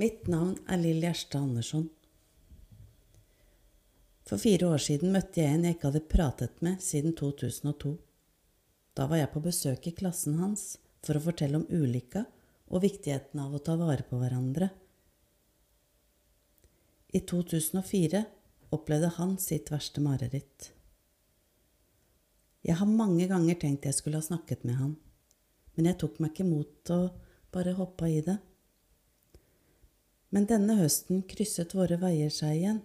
mitt navn er Lill Gjerstad Andersson. For fire år siden møtte jeg en jeg ikke hadde pratet med siden 2002. Da var jeg på besøk i klassen hans for å fortelle om ulykka og viktigheten av å ta vare på hverandre. I 2004 opplevde han sitt verste mareritt. Jeg har mange ganger tenkt jeg skulle ha snakket med han, men jeg tok meg ikke mot og bare hoppa i det. Men denne høsten krysset våre veier seg igjen.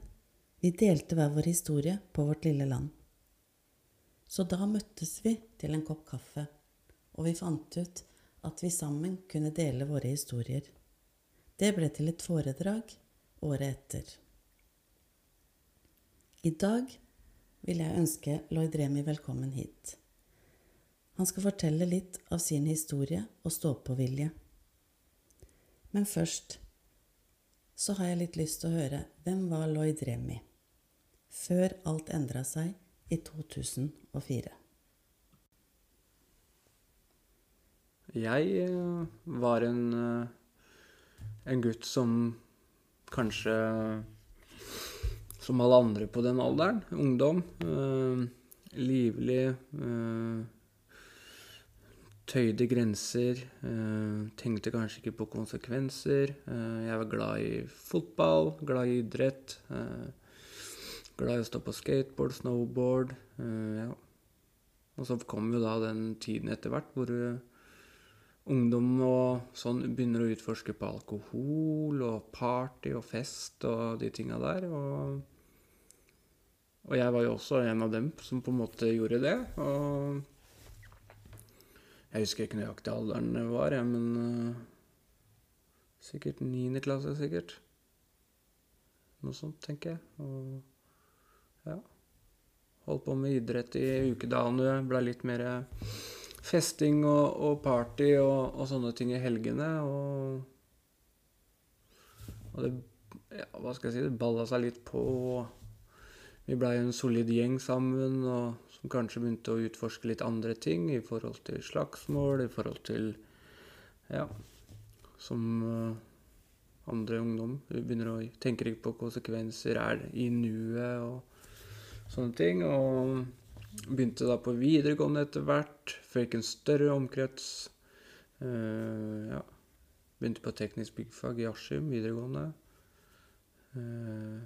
Vi delte hver vår historie på vårt lille land. Så da møttes vi til en kopp kaffe, og vi fant ut at vi sammen kunne dele våre historier. Det ble til et foredrag året etter. I dag vil jeg ønske Lloyd Remi velkommen hit. Han skal fortelle litt av sin historie og stå-på-vilje. Men først så har jeg litt lyst til å høre hvem var Lloyd Remi før alt endra seg i 2004? Jeg eh, var en, eh, en gutt som kanskje som alle andre på den alderen. Ungdom. Eh, livlig. Eh, tøyde grenser. Eh, tenkte kanskje ikke på konsekvenser. Eh, jeg var glad i fotball, glad i idrett. Eh, glad i å stå på skateboard, snowboard. Ja. Og så kom jo da den tiden etter hvert hvor ungdom og sånn begynner å utforske på alkohol og party og fest og de tinga der. Og og jeg var jo også en av dem som på en måte gjorde det. Og jeg husker ikke nøyaktig alderen det var, jeg, men uh, sikkert niende klasse, sikkert. Noe sånt, tenker jeg. Og ja. Holdt på med idrett i ukedagene. Blei litt mer festing og, og party og, og, sånne ting i helgene. Og, og det ja, Hva skal jeg si? Det balla seg litt på. Vi blei en solid gjeng sammen og som kanskje begynte å utforske litt andre ting i forhold til slagsmål, i forhold til Ja, som uh, andre ungdom. Begynner å tenke ikke på konsekvenser, er i nuet og sånne ting. Og begynte da på videregående etter hvert. Fikk en større omkrets. Uh, ja. Begynte på teknisk byggfag i Askim videregående. Uh,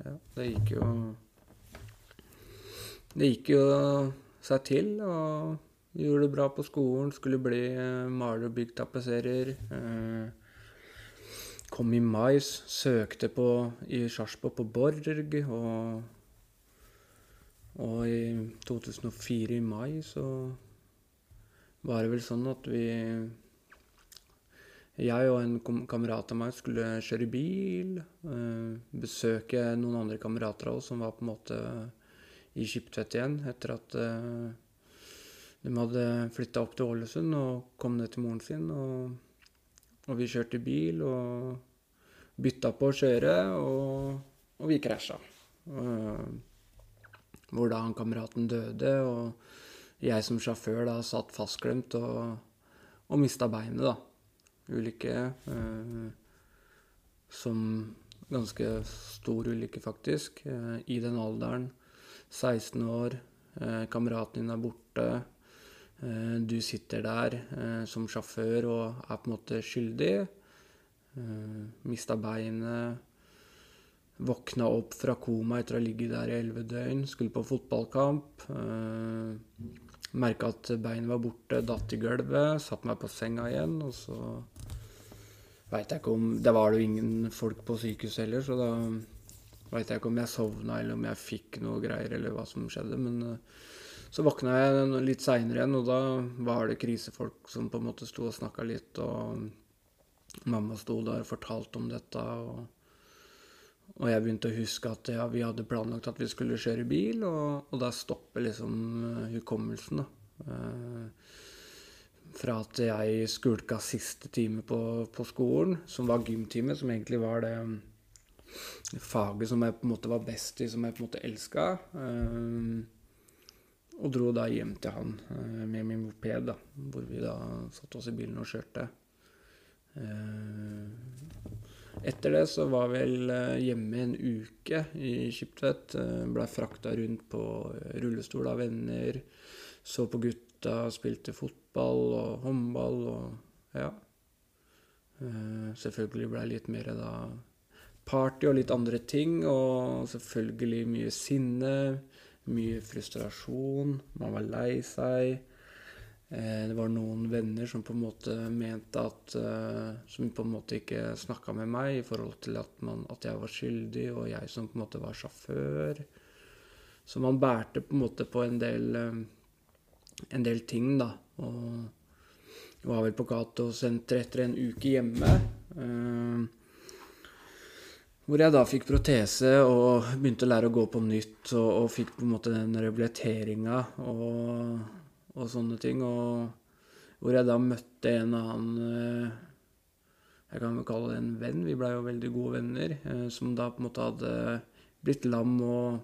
ja, det gikk jo Det gikk jo seg til, og gjorde det bra på skolen. Skulle bli eh, maler og byggtapetserer. Eh, kom i mai, søkte på i Sarpsborg på Borg, og, og i 2004 i mai så var det vel sånn at vi jeg og en kamerat av meg skulle kjøre bil. Eh, besøke noen andre kamerater av oss som var på en måte i Skiptvet igjen etter at eh, de hadde flytta opp til Ålesund og kom ned til moren sin. Og, og vi kjørte bil og bytta på å kjøre, og, og vi krasja. Hvor da han kameraten døde, og jeg som sjåfør da satt fastklemt og, og mista beinet, da ulykke. Eh, som ganske stor ulykke, faktisk. Eh, I den alderen. 16 år. Eh, kameraten din er borte. Eh, du sitter der eh, som sjåfør og er på en måte skyldig. Mista beinet. Våkna opp fra koma etter å ha ligget der i elleve døgn. Skulle på fotballkamp. Merka at beinet var borte, datt i gulvet. Satte meg på senga igjen, og så veit jeg ikke om Det var jo ingen folk på sykehuset heller, så da veit jeg ikke om jeg sovna eller om jeg fikk noe greier, eller hva som skjedde. Men uh, så våkna jeg litt seinere igjen, og da var det krisefolk som på en måte sto og snakka litt, og mamma sto der og fortalte om dette. og og jeg begynte å huske at ja, vi hadde planlagt at vi skulle kjøre bil, og, og da stopper liksom uh, hukommelsen. da. Uh, fra at jeg skulka siste time på, på, skolen, som var gymtime, som egentlig var det faget som jeg på en måte var best i, som jeg på en måte elska. Uh, og dro da hjem til han uh, med min moped, da, hvor vi da satte oss i bilen og kjørte. Uh, etter det så var vel eh, hjemme en uke i Skiptvet. Eh, Blei frakta rundt på rullestol av venner. Så på gutta, spilte fotball og håndball og ja. Eh, Selvfølgelig blei litt mer da party og litt andre ting. Og selvfølgelig mye sinne, mye frustrasjon. Man var lei seg. Eh, Det var noen venner som på en måte mente at eh, Som på en måte ikke snakka med meg i forhold til at, man, at jeg var skyldig, og jeg som på en måte var sjåfør. Så man bærte på en måte på en del eh, En del ting, da. Og var vel på Cato-senteret etter en uke hjemme. Eh, hvor jeg da fikk protese og begynte å lære å gå på nytt, og, og fikk på en måte den rehabiliteringa og, og sånne ting. Og hvor jeg da møtte en annen eh, Jeg kan vel kalle det en venn, vi blei jo veldig gode venner, eh, som da på en måte hadde blitt lam og,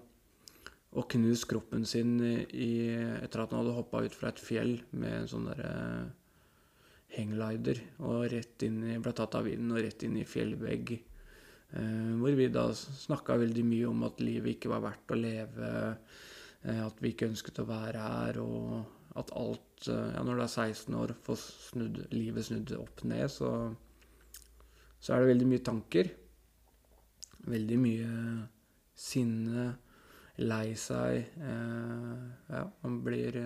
og knust kroppen sin i, etter at han hadde hoppa ut fra et fjell med en sånn derre hangglider og rett inn i, ble tatt av vinden og rett inn i fjellvegg. Eh, hvor vi da snakka veldig mye om at livet ikke var verdt å leve, eh, at vi ikke ønsket å være her, og at alt eh, Ja, når du er 16 år, får snudd, livet snudd opp ned, så, så er det veldig mye tanker. Veldig mye sinne, lei seg. Ja, man blir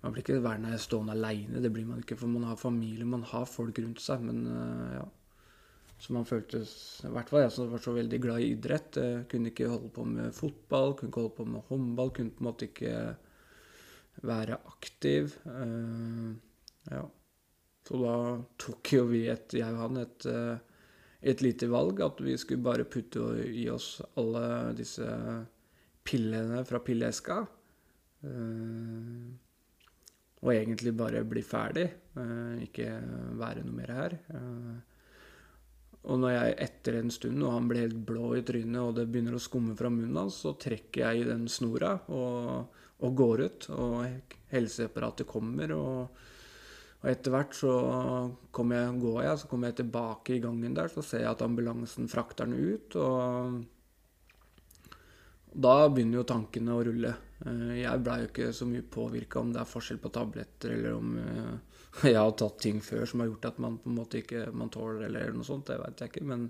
Man blir ikke værende stående aleine, det blir man ikke, for man har familie, man har folk rundt seg, men ja. Så man føltes I hvert fall jeg som var så veldig glad i idrett. jeg kunne ikke holde på med fotball, kunne ikke holde på med håndball. Kunne på en måte ikke være aktiv. eh, ja. Så da tok jo vi et, jeg og han et, eh, et lite valg. At vi skulle bare putte i oss alle disse pillene fra pilleeska. eh, og egentlig bare bli ferdig. eh, ikke være noe mer her. Og når jeg etter en stund, og han blir helt blå i trynet, og det begynner å skumme fra munnen hans, så trekker jeg i den snora og, og går ut. Og helseapparatet kommer, og, og etter hvert så kommer jeg, går jeg, så kommer jeg tilbake i gangen der, så ser jeg at ambulansen frakter den ut, og da begynner jo tankene å rulle. Eh, Jeg blei jo ikke så mye påvirka om det er forskjell på tabletter, eller om eh, jeg har tatt ting før som har gjort at man på en måte ikke man tåler eller noe sånt. Det veit jeg ikke. Men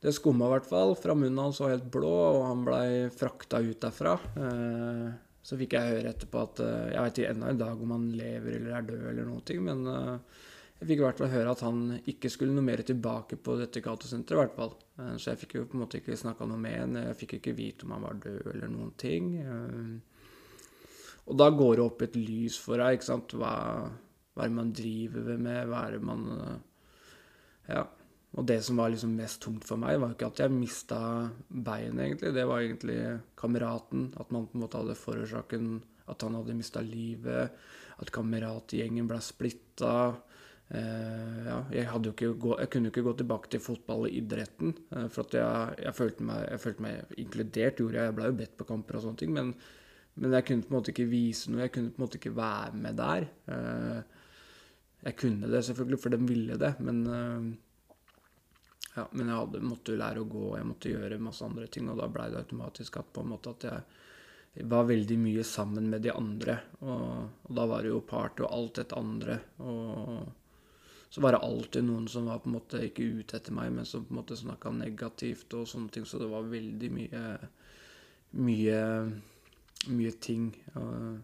det skumma i hvert fall. Fra munnen hans var helt blå, og han blei frakta ut derfra. Eh, Så fikk jeg høre etterpå at eh, Jeg veit ennå i dag om han lever eller er død eller noe, men eh, jeg fikk i hvert fall høre at han ikke skulle noe mer tilbake på dette gatosenteret, i hvert fall. Så jeg fikk jo på en måte ikke snakka noe med han. Jeg fikk ikke vite om han var død eller noen ting. Og da går det opp et lys for deg, ikke sant. Hva, hva er det man driver med? Hva er det man eh, Ja. Og det som var liksom mest tungt for meg, var ikke at jeg mista beinet, egentlig. Det var egentlig kameraten. At man på en måte hadde forårsaken at han hadde mista livet. At kameratgjengen ble splitta. Eh, ja, jeg, gå, jeg kunne jo ikke gå tilbake til fotball og idretten. Eh, for at jeg, jeg, følte meg, jeg følte meg inkludert, gjorde jeg. Jeg ble jo bedt på kamper og sånne ting. Men, men jeg kunne på en måte ikke vise noe. Jeg kunne på en måte ikke være med der. Eh, jeg kunne det selvfølgelig, for de ville det. Men, eh, ja, men jeg hadde, måtte jo lære å gå, jeg måtte gjøre masse andre ting. Og da blei det automatisk at på en måte at jeg var veldig mye sammen med de andre. Og, og da var det jo party og alt dette andre. Og så var det alltid noen som var på en måte ikke ute etter meg, men som på en måte snakka negativt og sånne ting. Så det var veldig mye mye, mye ting uh,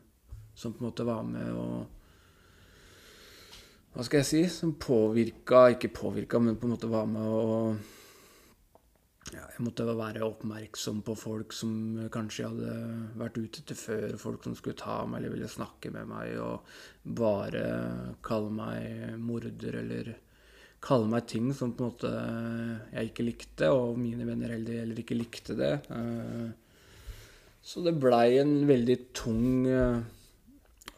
som på en måte var med og Hva skal jeg si? Som påvirka Ikke påvirka, men på en måte var med å ja, jeg måtte være oppmerksom på folk som kanskje hadde vært ute til før. Folk som skulle ta meg eller ville snakke med meg og bare kalle meg morder eller kalle meg ting som på en måte jeg ikke likte, og mine venner heller, ikke likte det. Så det blei en veldig tung,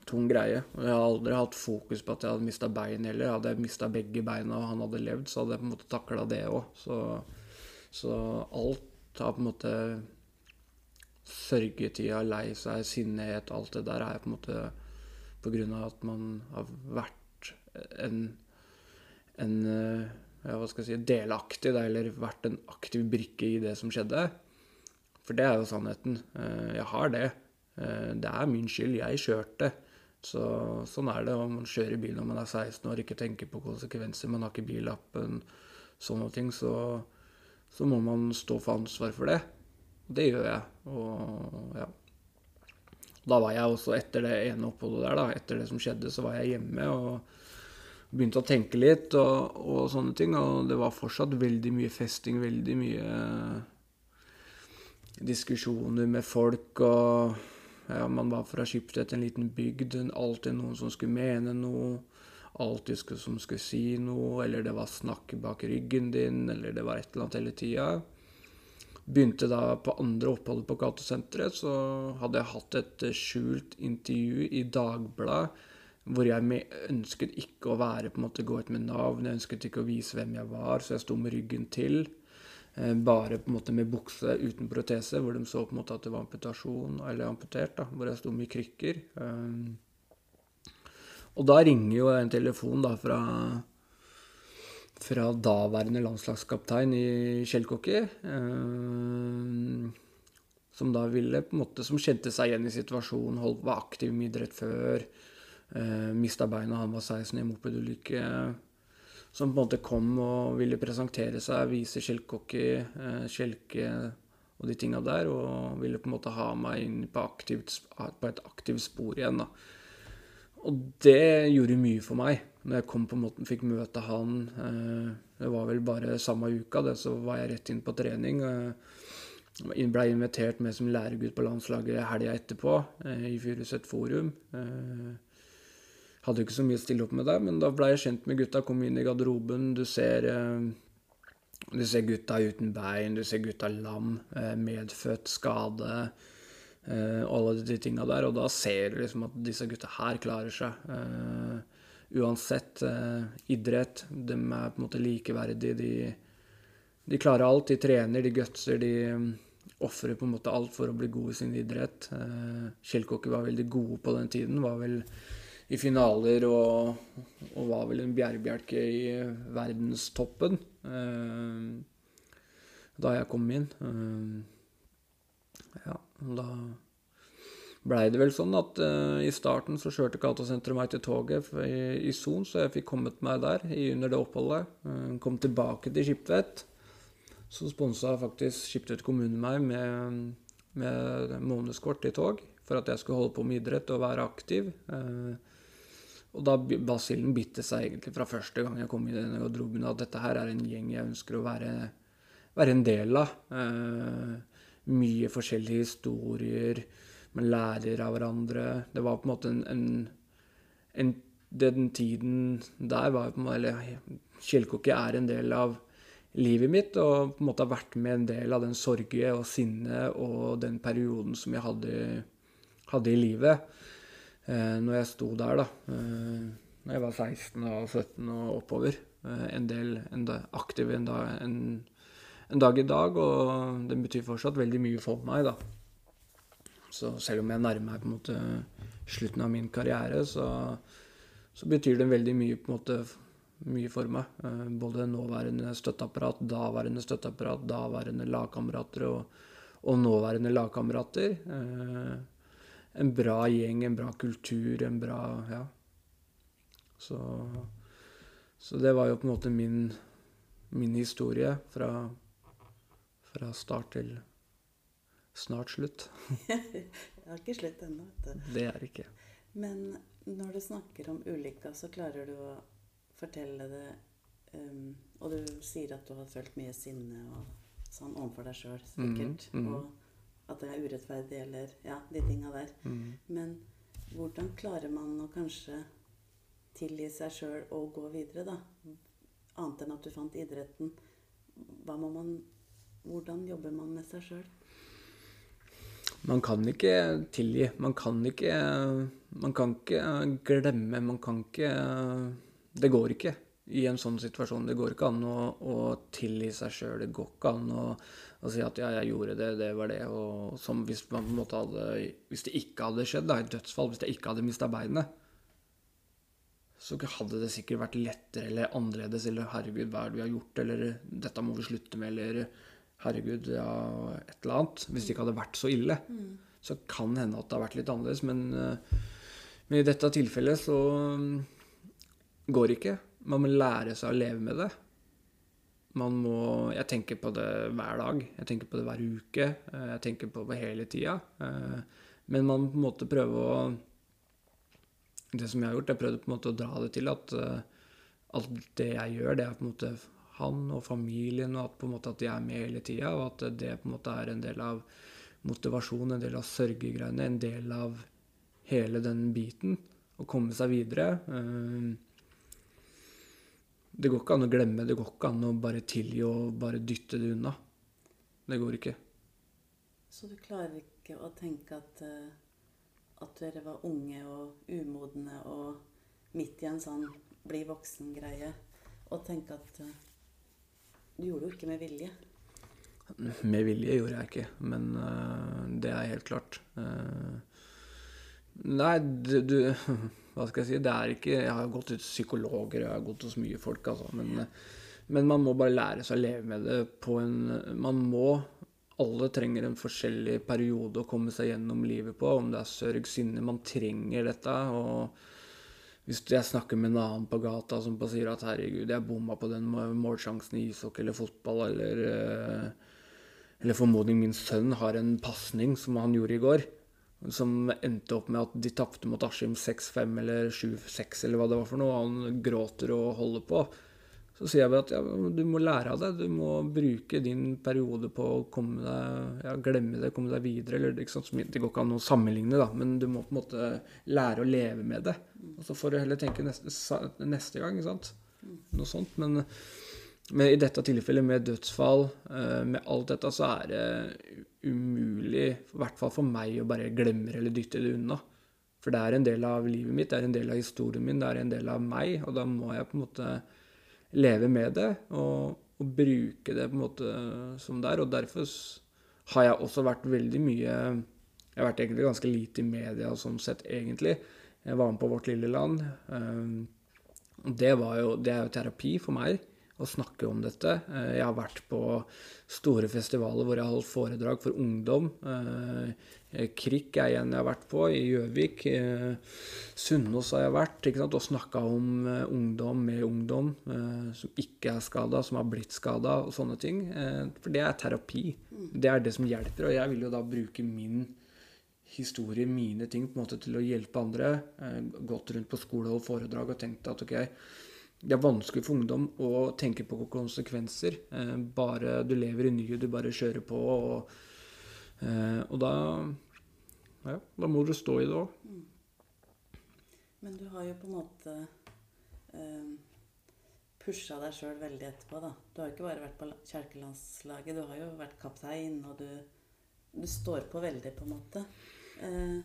tung greie. Og jeg har aldri hatt fokus på at jeg hadde mista bein heller. Hadde jeg mista begge beina og han hadde levd, så hadde jeg på en måte takla det òg. Så så alt har på en måte Sørgetida, lei seg, sinnehet, alt det der er på en måte på grunn av at man har vært en, en ja, hva skal jeg si, delaktig, eller vært en aktiv brikke i det som skjedde. For det er jo sannheten. Eh, jeg har det. Eh, det er min skyld. Jeg kjørte. Så, sånn er det om man kjører bil når man er 16 år, ikke tenker på konsekvenser, man har ikke billappen, sånne ting, så, så må man stå for ansvar for det. Det gjør jeg. Og ja. Da var jeg også, etter det ene oppholdet der, da, etter det som skjedde, så var jeg hjemme og begynte å tenke litt og, og sånne ting. Og det var fortsatt veldig mye festing, veldig mye diskusjoner med folk og Man var fra Skiptvet, en liten bygd. Alltid noen som skulle mene noe. Alltid som skulle si noe, eller det var snakk bak ryggen din, eller det var et eller annet hele tida begynte da på andre oppholdet på gatesenteret, så hadde jeg hatt et eh, skjult intervju i Dagbladet hvor jeg ønsket ikke å være på en måte gå ut med navn, jeg ønsket ikke å vise hvem jeg var, så jeg sto med ryggen til. Eh, bare på en måte med bukse uten protese, hvor de så på en måte at det var amputasjon, eller amputert, da, hvor jeg sto med krykker. Eh, og da ringer jo en telefon da fra fra daværende landslagskaptein i Kjellkåker. Eh, som da ville på en måte, som kjente seg igjen i situasjonen, holdt, var aktiv med idrett før. Mista beina, han var 16 i en mopedulykke. Som på en måte kom og ville presentere seg, vise Kjellkåker, eh, Kjelke og de tinga der. Og ville på en måte ha meg inn på, aktivt, på et aktivt spor igjen. da. Og det gjorde mye for meg når jeg kom på en måte, fikk møte han eh, Det var vel bare samme uka, det, så var jeg rett inn på trening. Eh, blei invitert med som læregutt på landslaget helga etterpå i Furuset Forum. Hadde ikke så mye å stille opp med der, men da blei jeg kjent med gutta. Kom inn i garderoben. Du ser, du ser gutta uten bein, du ser gutta lam, medfødt skade. alle de tinga der. Og da ser du liksom at disse gutta her klarer seg uansett eh, idrett. De er på en måte likeverdige. De, de klarer alt. De trener, de gutser, de um, ofrer på en måte alt for å bli gode i sin idrett. Kjellkokker var veldig gode på den tiden. Var vel i finaler og, og var vel en bjærebjelke i verdenstoppen eh, da jeg kom inn. Eh, ja, da blei det vel sånn at uh, i starten så kjørte Gatosenteret meg til toget i, i Son, så jeg fikk kommet meg der under det oppholdet. Kom tilbake til Skiptvet. Så sponsa faktisk Skiptvet kommune meg med, med månedskort i tog for at jeg skulle holde på med idrett og være aktiv. Uh, og da basillen bitte seg egentlig fra første gang jeg kom i denne garderoben at dette her er en gjeng jeg ønsker å være, være en del av. mye forskjellige historier man lærer av hverandre. Det var på en måte en, en, en Den tiden der var på en måte Eller Kjellkokke er en del av livet mitt, og på en måte har vært med en del av den sorge og sinne og den perioden som jeg hadde, hadde i livet eh, når jeg sto der, da. Eh, når jeg var 16 og 17 og oppover. Eh, en del en da, aktive en, da, en, en dag i dag, og det betyr fortsatt veldig mye for meg, da. Så selv om jeg nærmer meg på en måte slutten av min karriere, så, så betyr det veldig mye, på en måte, mye for meg. Eh, både nåværende støtteapparat, daværende støtteapparat, daværende lagkamerater og, og, nåværende lagkamerater. En bra gjeng, en bra kultur, en bra Ja. Så, så det var jo på en måte min, min historie fra, fra start til snart slutt. det er ikke slutt ennå. Det er ikke. Men når du snakker om ulykka, så klarer du å fortelle det um, Og du sier at du har følt mye sinne og sånn overfor deg sjøl, sikkert. Mm, mm. Og at det er urettferdig, eller ja, de tinga der. Mm. Men hvordan klarer man å kanskje tilgi seg sjøl og gå videre, da? Annet enn at du fant idretten. Hva må man Hvordan jobber man med seg sjøl? Man kan ikke tilgi. Man kan ikke Man kan ikke glemme. Man kan ikke Det går ikke i en sånn situasjon. Det går ikke an å, å tilgi seg sjøl. Det går ikke an å, å, si at ja, jeg gjorde det, det var det. Og som hvis man på en måte hadde Hvis det ikke hadde skjedd, da, et dødsfall, hvis jeg ikke hadde mista beinet, så hadde det sikkert vært lettere eller annerledes, eller 'herregud, hva er det vi har gjort', eller 'dette må vi slutte med', eller 'herregud, ja, et eller annet'. Hvis det ikke hadde vært så ille. Mm. Så kan det hende at det har vært litt annerledes, men, eh, men i dette tilfellet så mm, går det ikke. Man må lære seg å leve med det. Man må Jeg tenker på det hver dag. Jeg tenker på det hver uke. eh, Jeg tenker på det hele tida. eh, Men man på en måte prøve å Det som jeg har gjort, jeg prøvde på en måte å dra det til at eh, alt det jeg gjør, det er på en måte han og familien, og at på en måte at de er med hele tida, og at det på en måte er en del av motivasjon, en del av sørgegreiene, en del av hele den biten. Å komme seg videre. Det går ikke an å glemme, det går ikke an å bare tilgi og bare dytte det unna. Det går ikke. Så du klarer ikke å tenke at, eh, at dere var unge og umodne og midt i en sånn bli voksen-greie, og tenke at eh, du gjorde det jo ikke med vilje. Med vilje gjorde jeg ikke, men øh, det er helt klart. Eh, nei, du, du Hva skal jeg si? Det er ikke Jeg har gått til psykologer, jeg har gått hos mye folk, altså. Men, men man må bare lære seg å leve med det på en Man må Alle trenger en forskjellig periode å komme seg gjennom livet på. Om det er sørg, sinne Man trenger dette. og hvis jeg snakker med en annen på gata som bare sier at 'herregud, jeg bomma på den målsjansen i ishockey eller fotball', eller eh, Eller formodning min sønn har en pasning som han gjorde i går, som endte opp med at de tapte mot Askim 6-5 eller 7-6 eller hva det var for noe, og han gråter og holder på. Så sier jeg bare at ja, du må lære av det. Du må bruke din periode på å komme deg, ja, glemme det, komme deg videre. Eller? Det går ikke an å sammenligne, da, men du må på en måte lære å leve med det. Og så får du heller tenke neste, neste gang. Noe sånt. Men, men i dette tilfellet, med dødsfall, eh, med alt dette, så er det umulig, i hvert fall for meg, å bare glemme eller dytte det unna. For det er en del av livet mitt, det er en del av historien min, det er en del av meg, og da må jeg på en måte leve med det og, og bruke det på en måte som det er. Og derfor har jeg også vært veldig mye Jeg har vært egentlig ganske lite i media sånn sett, egentlig. Jeg var med på Vårt lille land. eh, det, jo, det er jo terapi for meg å snakke om dette. Eh, Jeg har vært på store festivaler hvor jeg har holdt foredrag for ungdom. Krik Krikk er en jeg har vært på, i Gjøvik. Eh, Sunnaas har jeg vært og snakka om eh, ungdom med ungdom eh, som ikke er skada, som har blitt skada og sånne ting. Eh, For det er terapi. Det er det som hjelper, og jeg vil jo da bruke min historie, mine ting, på en måte til å hjelpe andre. Eh, gått rundt på skole og foredrag og tenkt at ok, det er vanskelig for ungdom å tenke på konsekvenser. Eh, bare du lever i nyet, du bare kjører på. Og, eh, og da ja, da må du stå i det òg. Men du har jo på en måte eh, pusha deg sjøl veldig etterpå, da. Du har jo ikke bare vært på la- kjelkelandslaget, du har jo vært kaptein, og du, du står på veldig, på en måte. Eh,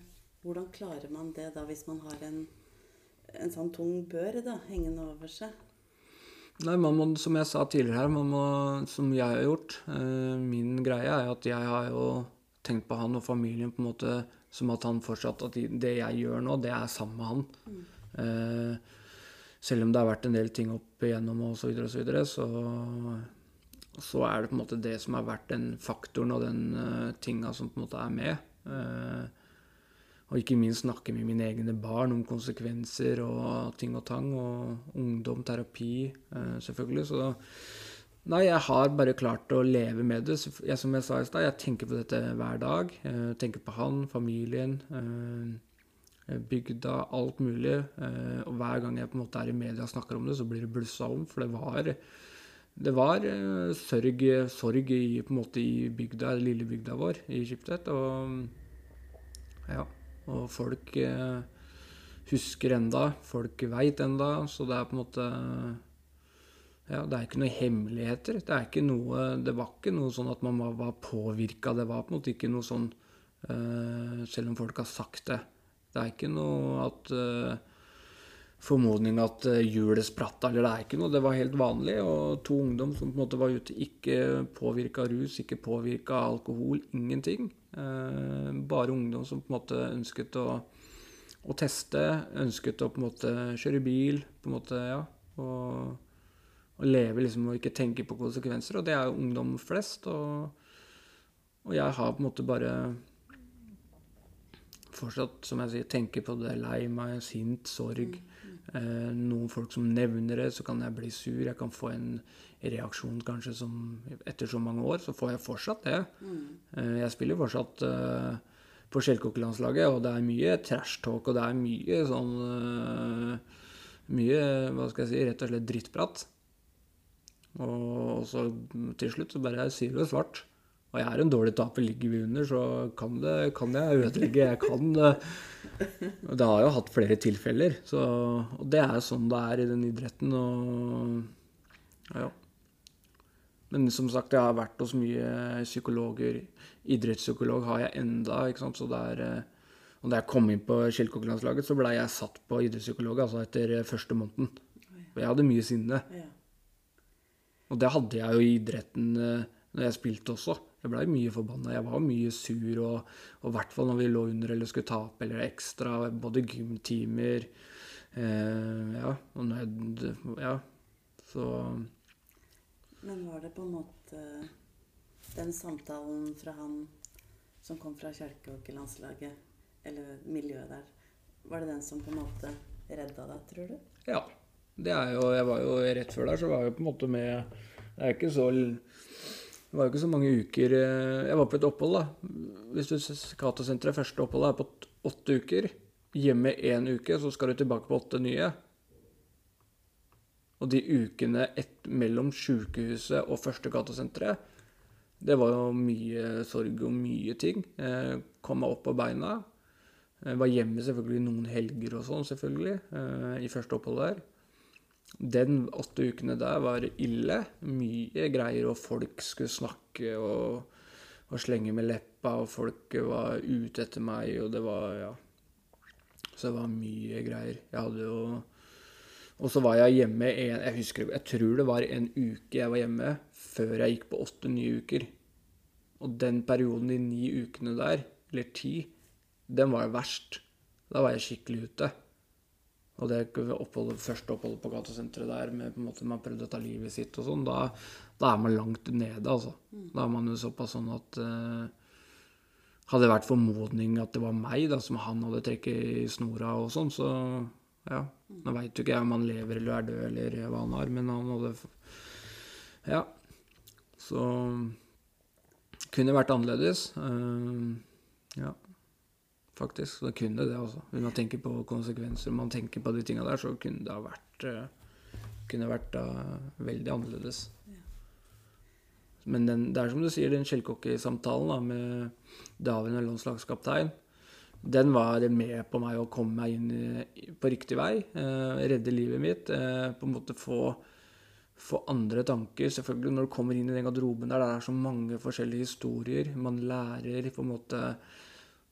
hvordan klarer man det da, hvis man har en, en sånn tung bør da, hengende over seg? Nei, man må, som jeg sa tidligere her, man må, som jeg har gjort eh, Min greie er at jeg har jo tenkt på han og familien på en måte som at han fortsatt At det jeg gjør nå, det er sammen med han. Eh, selv om det har vært en del ting opp igjennom og så videre og så videre, så, så er det på en måte det som har vært den faktoren og den uh, tinga som på en måte er med. Eh, og ikke minst snakke med mine egne barn om konsekvenser og ting og tang. Og ungdom, terapi, eh, selvfølgelig. Så nei, jeg har bare klart å leve med det. Jeg, som jeg sa i stad, jeg tenker på dette hver dag. Jeg tenker på han, familien, eh, bygda, alt mulig. Eh, og hver gang jeg på en måte er i media og snakker om det, så blir det blussa om. For det var det var eh, sørg, sorg i, på en måte i bygda, lille bygda vår i Skiptvet. Og ja, og folk eh, husker enda, folk veit enda, så det er på en måte Ja, det er ikke noen hemmeligheter. Det er ikke noe Det var ikke noe sånn at man var, påvirka. Det var på en måte ikke noe sånn eh, Selv om folk har sagt det. Det er ikke noe at eh, formodning at hjulet spratt eller det er ikke noe. Det var helt vanlig. Og to ungdom som på en måte var ute, ikke påvirka rus, ikke påvirka alkohol, ingenting. Eh, bare ungdom som på en måte ønsket å å teste. Ønsket å på en måte kjøre bil, på en måte, ja. Og, og leve liksom og ikke tenke på konsekvenser. Og det er jo ungdom flest. Og, og jeg har på en måte bare fortsatt, som jeg sier, tenker på det. Lei meg, sint, sorg. Eh, noen folk som nevner det, så kan jeg bli sur. Jeg kan få en reaksjon kanskje som Etter så mange år, så får jeg fortsatt det. Eh, jeg spiller fortsatt eh, på Skjellkokkelandslaget, og det er mye trash talk, og det er mye sånn eh, Mye, hva skal jeg si, rett og slett drittprat. Og så til slutt så bare sier du det svart. Og jeg er en dårlig taper. Ligger vi under, så kan, det, kan jeg ødelegge. Jeg kan det. Det har jo hatt flere tilfeller. Så, og det er sånn det er i den idretten. Og ja. Men som sagt, jeg har vært hos mye psykologer. Idrettspsykolog har jeg enda, ikke sant. Så det er eh, Og da jeg kom inn på skilkokkelandslaget, så blei jeg satt på idrettspsykolog altså etter eh, første måneden. Og jeg hadde mye sinne. Og det hadde jeg jo i idretten eh, når jeg spilte også. Jeg blei mye forbanna. Jeg var mye sur, og i hvert fall når vi lå under eller skulle tape eller ekstra. Både gymtimer eh, Ja. Og når Ja. Så Men var det på en måte den samtalen fra han som kom fra kjelkehockeylandslaget, eller miljøet der, var det den som på en måte redda deg, tror du? Ja. Det er jo Jeg var jo rett før der, så var jeg jo på en måte med Det er ikke så Det var jo ikke så mange uker eh, Jeg var på et opphold, da. Hvis du Cato-senteret første oppholdet er på åtte uker. Hjemme én uke, så skal du tilbake på åtte nye. Og de ukene et, mellom sykehuset og første Cato-senteret, det var jo mye sorg og mye ting. Eh, kom opp på beina. Jeg var hjemme selvfølgelig noen helger og sånn, selvfølgelig, eh, i første opphold der. Den åtte ukene der var ille. Mye greier, og folk skulle snakke og, og slenge med leppa, og folk var ute etter meg, og det var Ja. Så det var mye greier. Jeg hadde jo Og så var jeg hjemme en Jeg husker Jeg tror det var en uke jeg var hjemme før jeg gikk på åtte nye uker. Og den perioden, de ni ukene der, eller ti, den var verst. Da var jeg skikkelig ute. Og det oppholdet, første oppholdet på gatesenteret der, med på en måte man prøvde å ta livet sitt og sånn, da, da er man langt nede, altså. Da er man jo såpass sånn at uh, Hadde det vært formodning at det var meg da, som han hadde trekket i snora og sånn, så ja. Nå veit jo ikke jeg om han lever eller er død eller hva han har, men han hadde Ja. Så kunne vært annerledes. Uh, ja faktisk. Så det kunne det, altså. Hvis man tenker på konsekvenser, man tenker på de tinga der, så kunne det ha vært eh, kunne vært uh, veldig annerledes. Men den, det er som du sier, den skjellkokkesamtalen da, med daværende landslagskaptein, den var med på meg å komme meg inn på riktig vei. eh, redde livet mitt. eh, på en måte få, få andre tanker. Selvfølgelig når du kommer inn i den garderoben der, der er så mange forskjellige historier. Man lærer på en måte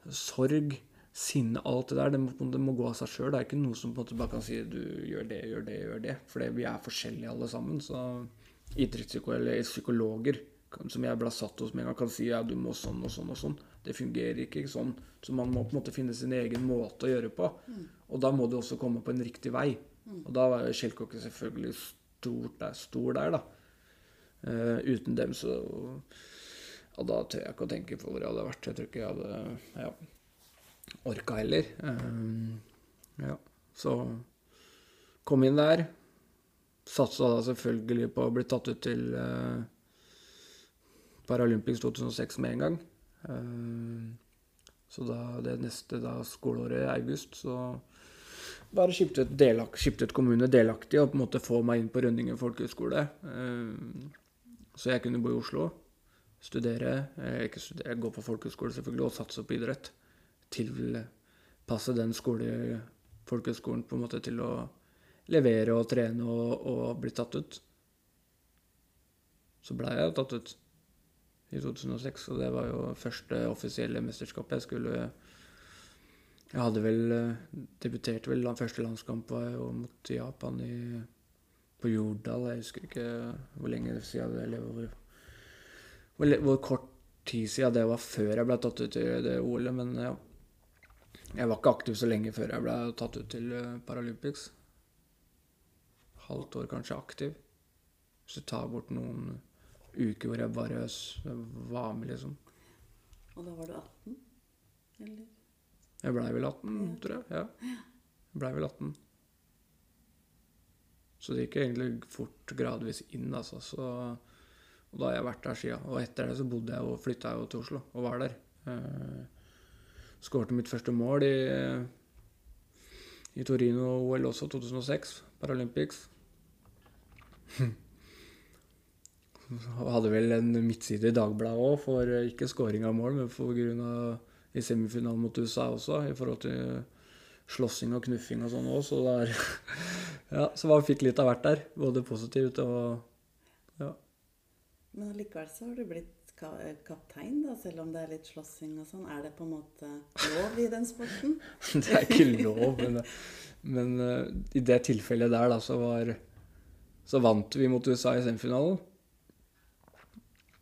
sorg, sinne, alt det der, det må, det må gå av seg sjøl. Det er ikke noe som på en måte bare kan si du gjør det, gjør det, gjør det. For vi er forskjellige alle sammen. Så idrettspsykologer psykologer som jeg ble satt hos med en gang, kan si ja, du må sånn og sånn og sånn. Det fungerer ikke sånn. Så man må på en måte finne sin egen måte å gjøre på. Og da må du også komme på en riktig vei. Og da var jo Kjellkokke selvfølgelig stort der, stor der, da. Uh, uten dem så ja, da tør jeg ikke å tenke på hvor jeg hadde vært. Jeg tror ikke jeg hadde ja, orka heller. Ehm, ja, så kom inn der. Satsa da selvfølgelig på å bli tatt ut til uh, Paralympics 2006 med en gang. Ehm, så da det neste da, skoleåret, i august, så bare skiftet, delak skiftet kommune delaktig og på en måte få meg inn på Rønningen folkehøgskole. Så jeg kunne bo i Oslo studere, eh, ikke studere, gå på folkehøyskole selvfølgelig, og satse på idrett. Tilpasse den skole, folkehøyskolen på en måte til å levere og trene og, og bli tatt ut. Så blei jeg tatt ut i 2006, og det var jo første offisielle mesterskapet jeg skulle Jeg hadde vel debutert vel, første landskamp var jo mot Japan i, på Jordal. Jeg husker ikke hvor lenge siden det eller hvor hvor, kort tid siden det var før jeg ble tatt ut til det OL-et, men ja. Jeg var ikke aktiv så lenge før jeg ble tatt ut til eh, Paralympics. Halvt år kanskje aktiv. Hvis du tar bort noen uker hvor jeg bare var med, liksom. Og da var du 18? Eller? Jeg blei vel 18, tror jeg. Ja. Jeg blei vel 18. Så det gikk egentlig fort gradvis inn, altså. Så, og da har jeg vært der siden. Og etter det så bodde jeg og flytta jeg til Oslo og var der. Eh, Skårte mitt første mål i, i Torino-OL også, 2006. Paralympics. Hadde vel en midtside i Dagbladet òg, for eh, ikke scoring av mål, men for grunn av i semifinalen mot USA også, i forhold til slåssing og knuffing og sånn òg. Så der Ja, så man fikk litt av hvert der. Både positivt og Ja. Men allikevel så har du blitt ka kaptein, da, selv om det er litt slåssing og sånn. Er det på en måte lov i den sporten? Det er ikke lov, men, men uh, i det tilfellet der, da, så var Så vant vi mot USA i semifinalen.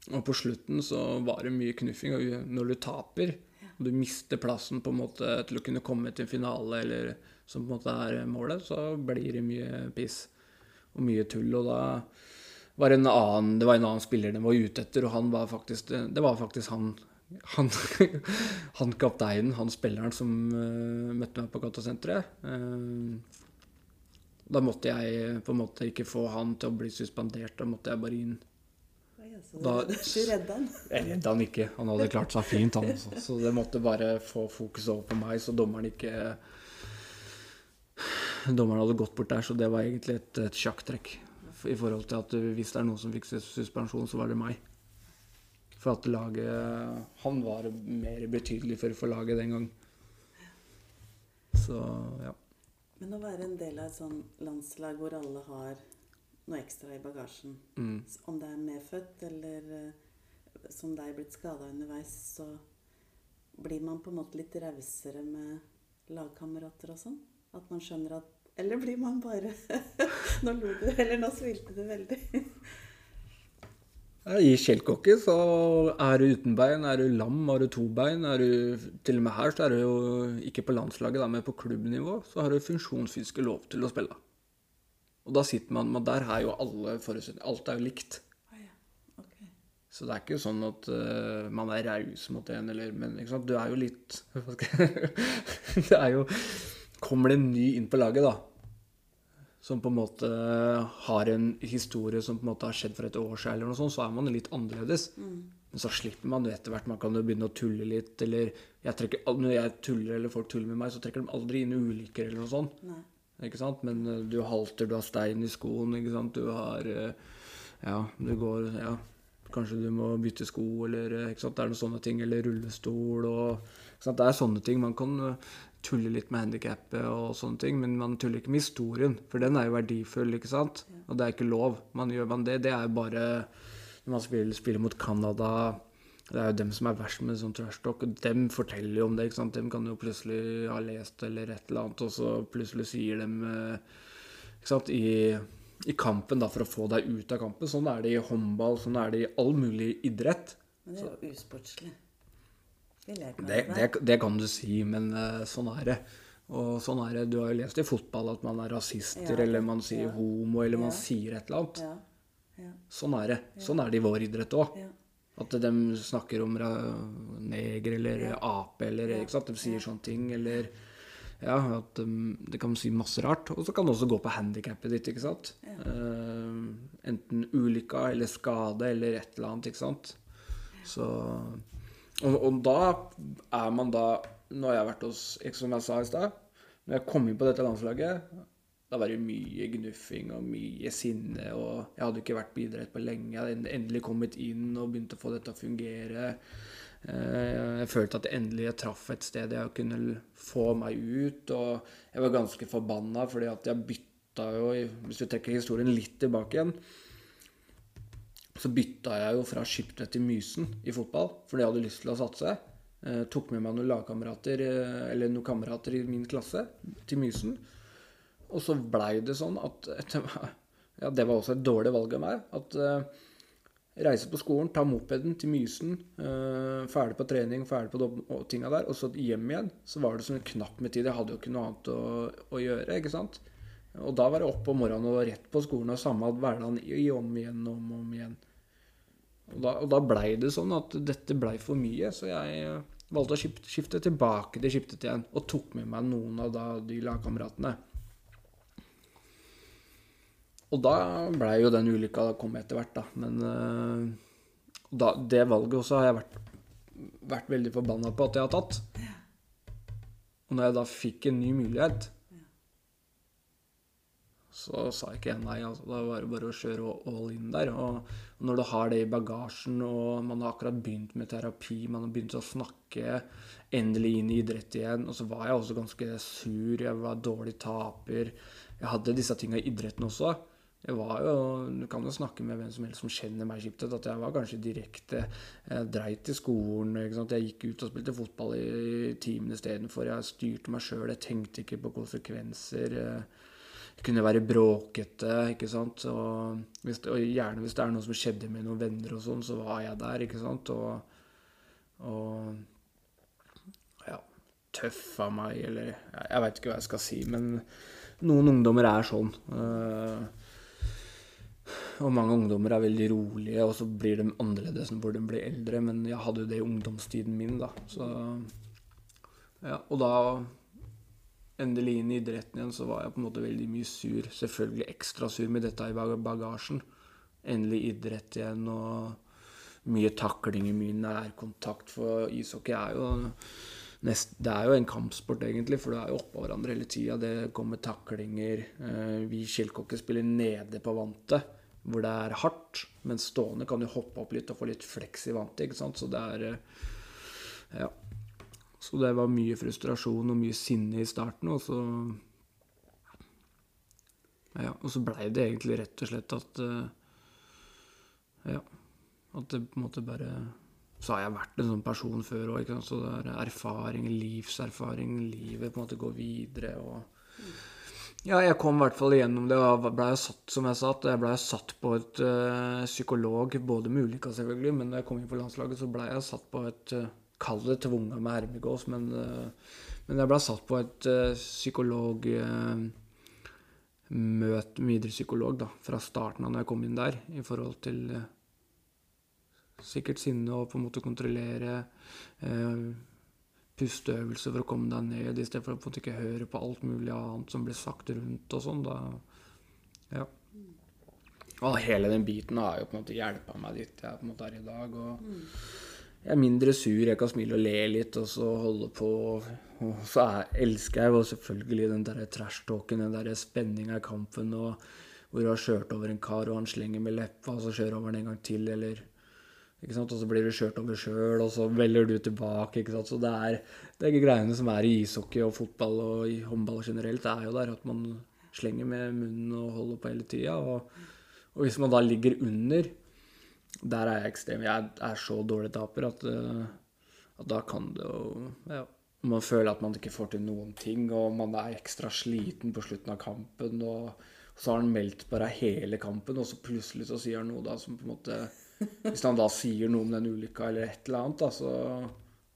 Og på slutten så var det mye knuffing. Og når du taper, og du mister plassen på en måte til å kunne komme til en finale, eller som på en måte er målet, så blir det mye piss og mye tull. Og da var en annen, det var en annen spiller de var ute etter, og han var faktisk Det var faktisk han han, han kapteinen, han spilleren som uh, møtte meg på gatasenteret. Uh, da måtte jeg på en måte ikke få han til å bli suspendert, da måtte jeg bare inn. Altså, Da- du, du redda han. Jeg redda han ikke, han hadde klart seg fint, han også. Så det måtte bare få fokuset over på meg, så dommeren ikke Dommeren hadde gått bort der, så det var egentlig et, et sjakktrekk. I forhold til at hvis det er noen som fikk suspensjon, så var det meg. For at laget Han var mer betydelig for, for laget den gang. Så ja. Men å være en del av et sånn landslag hvor alle har noe ekstra i bagasjen, Mm. om det er medfødt eller eh, som deg blitt skada underveis, så blir man på en måte litt rausere med lagkamerater og sånn? At man skjønner at Eller blir man bare Nå lo du, eller nå smilte du veldig. I skjellkokke så er du uten bein, er du lam, har du to bein, er du Til og med her så er du jo ikke på landslaget, men på klubbnivå, så har du funksjonsfiske lov til å spille. Og da sitter man Men der er jo alle forutsetninger Alt er jo likt. Ja. Ok. Så det er ikke sånn at uh, man er raus mot en, eller Men ikke sant? du er jo litt Det er jo Kommer det en ny inn på laget, da, som på en måte har en historie som på en måte har skjedd for et år siden, eller noe sånt, så er man litt annerledes. Men så slipper man det etter hvert. Man kan jo begynne å tulle litt, eller jeg trekker, Når jeg tuller, eller folk tuller med meg, så trekker de aldri inn ulykker eller noe sånt. Nei. Ikke sant? Men eh, du halter, du har stein i skoen, ikke sant? Du har eh, Ja, du går Ja, kanskje du må bytte sko, eller eh, ikke sant? Det er noen sånne ting. Eller rullestol og? Det er sånne ting. Man kan eh, tulle litt med handikappet og sånne ting, men man tuller ikke med historien. For den er jo verdifull, ikke sant? Og det er ikke lov. Man gjør man det, det er jo bare når man spiller, spiller mot Canada det er jo dem som er verst med sånn trash talk, og dem forteller jo om det. ikke sant? Dem kan jo plutselig ha lest eller et eller annet, og så plutselig sier dem eh, ikke sant? I, I kampen, da, for å få deg ut av kampen. Sånn er det i håndball, sånn er det i all mulig idrett. Men det er jo usportslig. Det, det, det kan du si, men eh, sånn er det. Og sånn er det. Du har jo lest i fotball at man er rasister, Ja, eller man sier ja. homo, eller man sier et eller annet. Ja. Ja. Sånn er det. Sånn er det i vår idrett òg. At de snakker om neger eller Ja. ape eller Ja. ikke sant? De sier Ja. sånne ting. Eller ja, at um, Det kan si masse rart. Og så kan det også gå på handikappet ditt, ikke sant. Ja. Eh, enten ulykka eller skade eller et eller annet, ikke sant. Så og, og da er man da Nå har jeg vært hos Som jeg sa i stad, når jeg kom inn på dette landslaget, da var det mye gnuffing og mye sinne. Og jeg hadde ikke vært på idrett på lenge. Jeg hadde endelig kommet inn og begynt å få dette til å fungere. Eh, Jeg følte at endelig jeg traff et sted jeg kunne få meg ut. Og jeg var ganske forbanna fordi at jeg bytta jo Hvis du trekker historien litt tilbake igjen, så bytta jeg jo fra Skiptvet til Mysen i fotball, fordi jeg hadde lyst til å satse. Eh, tok med meg noen lagkamerater, eh, eller noen kamerater i min klasse, til Mysen. Og så blei det sånn at Ja, det var også et dårlig valg av meg. At eh, Reise på skolen, ta mopeden til Mysen. eh, ferdig på trening, ferdig på dob- tinga der. Og så hjem igjen. Så var det sånn knapp med tid. Jeg hadde jo ikke noe annet å, å gjøre. ikke sant? Og da var det opp om morgenen og rett på skolen, og samme hverdagen om igjen og om, om igjen. Og da, og da blei det sånn at dette blei for mye, så jeg eh, valgte å skifte, skifte tilbake til skiftet igjen. Og tok med meg noen av da de lagkameratene. Og da blei jo den ulykka kom etter hvert, da. Men uh, da, det valget også har jeg vært, vært veldig forbanna på at jeg har tatt. Og når jeg da fikk en ny mulighet, så sa ikke jeg nei. altså Da var det bare å kjøre all in der. Og når du har det i bagasjen, og man har akkurat begynt med terapi, man har begynt å snakke endelig inn i idrett igjen, og så var jeg også ganske sur, jeg var dårlig taper. Jeg hadde disse tinga i idretten også. Jeg var jo, Du kan jo snakke med hvem som helst som kjenner meg kjipt, at jeg var kanskje direkte Jeg dreit i skolen. Jeg gikk ut og spilte fotball i, i timene istedenfor. Jeg styrte meg sjøl. Jeg tenkte ikke på konsekvenser. Jeg kunne være bråkete, ikke sant. Og, hvis, og gjerne hvis det er noe som skjedde med noen venner og sånn, så var jeg der, ikke sant. Og, og ja, tøff av meg, eller Jeg, jeg veit ikke hva jeg skal si, men noen ungdommer er sånn. Uh, og mange ungdommer er veldig rolige, og så blir de annerledes når de blir eldre. Men jeg hadde jo det i ungdomstiden min, da. Så ja, Og da endelig inn i idretten igjen, så var jeg på en måte veldig mye sur. Selvfølgelig ekstra sur med dette i bagasjen. Endelig idrett igjen og mye taklinger, mye nærkontakt. For ishockey er jo nest, Det er jo en kampsport, egentlig, for du er jo oppå hverandre hele tida. Det kommer taklinger. Vi skilkokker spiller nede på vantet hvor det er hardt, men stående kan du hoppe opp litt og få litt fleks i vantet. ikke sant? Så det er Ja. Så det var mye frustrasjon og mye sinne i starten, og så Ja, og så blei det egentlig rett og slett at Ja. At det på en måte bare Så har jeg vært en sånn person før òg, så det er erfaring, livserfaring, livet på en måte går videre og ja, jeg kom i hvert fall igjennom det. og blei satt, som jeg sa, jeg ble satt på et uh, psykolog, både med ulykka selvfølgelig, men da jeg kom inn på landslaget, så ble jeg satt på et uh, Kall det tvunga med hermegås, men, uh, men jeg ble satt på et uh, psykolog møte med idrettspsykolog da, fra starten av når jeg kom inn der, i forhold til sikkert sinne og på en måte kontrollere pusteøvelse for å komme deg ned, i stedet for å på en måte ikke høre på alt mulig annet som blir sagt rundt og sånn. Da, ja. Og hele den biten har jo på en måte hjelpa meg dit jeg på en måte er i dag. og Jeg er mindre sur, jeg kan smile og le litt og så holde på. Og så er, elsker jeg jo selvfølgelig den der trash-talken, den der spenninga i kampen og hvor du har kjørt over en kar, og han slenger med leppa, og så kjører over den en gang til, eller ikke sant? Og så blir du kjørt over sjøl, og så velger du tilbake. ikke sant? Så det er det er greiene som er i ishockey og fotball og i håndball generelt, det er jo der at man slenger med munnen og holder på hele tida. Og, og, hvis man da ligger under, der er jeg ekstrem. Jeg er så dårlig taper at, at da kan det jo ja, Man føler at man ikke får til noen ting, og man er ekstra sliten på slutten av kampen. og så har han meldt på deg hele kampen, og så plutselig så sier han noe da som på en måte hvis han da sier noe om den ulykka eller et eller annet, da, så,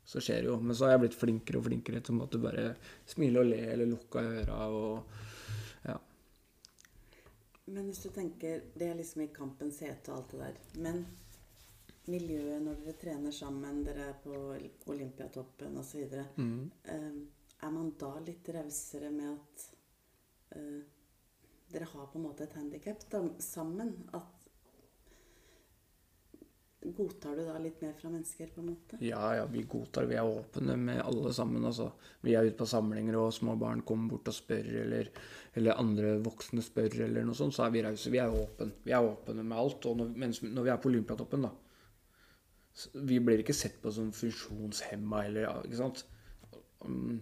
så, skjer det jo. Men så har jeg blitt flinkere og flinkere til å bare smile og le eller lukke øra og. Men hvis du tenker Det er liksom i kampens hete og alt det der. Men miljøet når dere trener sammen, dere er på Olympiatoppen osv. Mm. Uh, er man da litt rausere med at uh, dere har på en måte et handikap sammen? At Godtar du da litt mer fra mennesker, på en måte? Ja, ja, vi godtar. Vi er åpne med alle sammen. altså. Vi er ute på samlinger, og små barn kommer bort og spør, eller, eller andre voksne spør, eller noe sånt, så er vi rause. Vi er åpne. Vi er åpne med alt. Og når, mens, når vi er på Olympiatoppen, da Vi blir ikke sett på som funksjonshemma eller ikke sant. Um,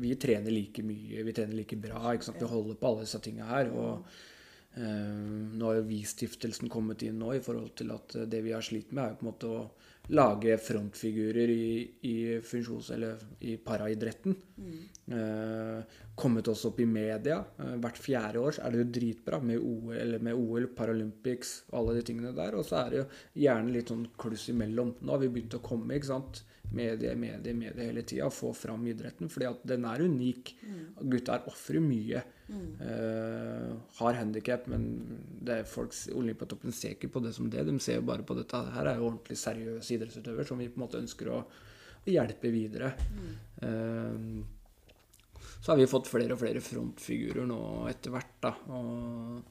vi trener like mye, vi trener like bra. ikke sant? Vi holder på alle disse tinga her. og Uh, nå har jo Vi-stiftelsen kommet inn nå i forhold til at det vi har slitt med, er jo på en måte å lage frontfigurer i, i funksjons- eller i paraidretten. Mm. Eh, kommet oss opp i media. Eh, hvert fjerde år er det jo dritbra med OL, eller med OL, Paralympics og alle de tingene der. Og så er det jo gjerne litt sånn kluss imellom. Nå har vi begynt å komme, ikke sant. Medie, medie, medie hele tida. Få fram idretten. fordi at den er unik. Gutta er ofre mye. Eh, har handikap, men det er folk, Olympiatoppen ser ikke på det som det. De ser jo bare på dette. Her er jo ordentlig seriøse idrettsutøver som vi på en måte ønsker å, å hjelpe videre. Eh, så har vi fått flere og flere frontfigurer nå etter hvert, da. Og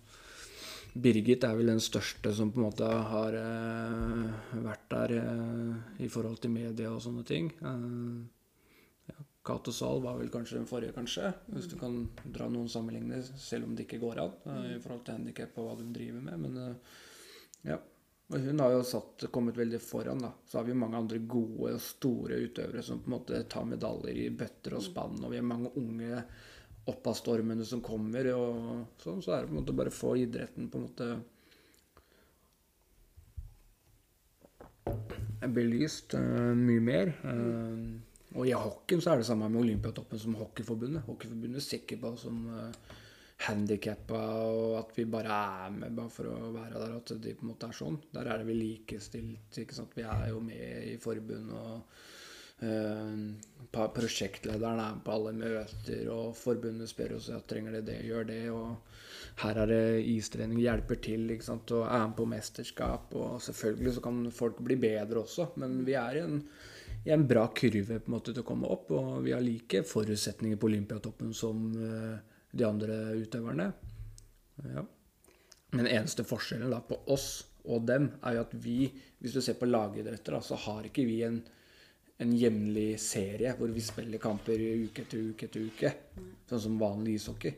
Birgit er vel den største som på en måte har uh, vært der i forhold til media og sånne ting. Ja, Cato Zahl var vel kanskje den forrige, kanskje, hvis du kan dra noen sammenligninger, selv om det ikke går an eh, i forhold til handikap og hva de driver med. Men eh, ja. Hun har jo satt, kommet veldig foran. da. Så har vi mange andre gode og store utøvere som på en måte tar medaljer i bøtter og spann. Og vi har mange unge opp av stormene som kommer. og sånn, Så er det på en måte bare å få idretten på en måte belyst uh, mye mer. Eh, og i hockeyen så er det samme med Olympiatoppen som Hockeyforbundet. Hockeyforbundet ser på oss som uh, handikappa og at vi bare er med bare for å være der. At de på en måte er sånn. Der er det vi likestilt. ikke sant? Vi er jo med i forbund og uh, Prosjektlederen er på alle møter, og forbundet spør oss ja, trenger det det, gjør det. og her er det istrening, hjelper til ikke sant? og er med på mesterskap. og Selvfølgelig så kan folk bli bedre også, men vi er i en i en bra kurve på en måte til å komme opp. Og vi har like forutsetninger på Olympiatoppen som uh, de andre utøverne. Ja. Men eneste forskjellen da på oss og dem er jo at vi, hvis du ser på lagidretter, så har ikke vi en, en jevnlig serie hvor vi spiller kamper uke etter uke etter uke. Sånn som vanlig ishockey.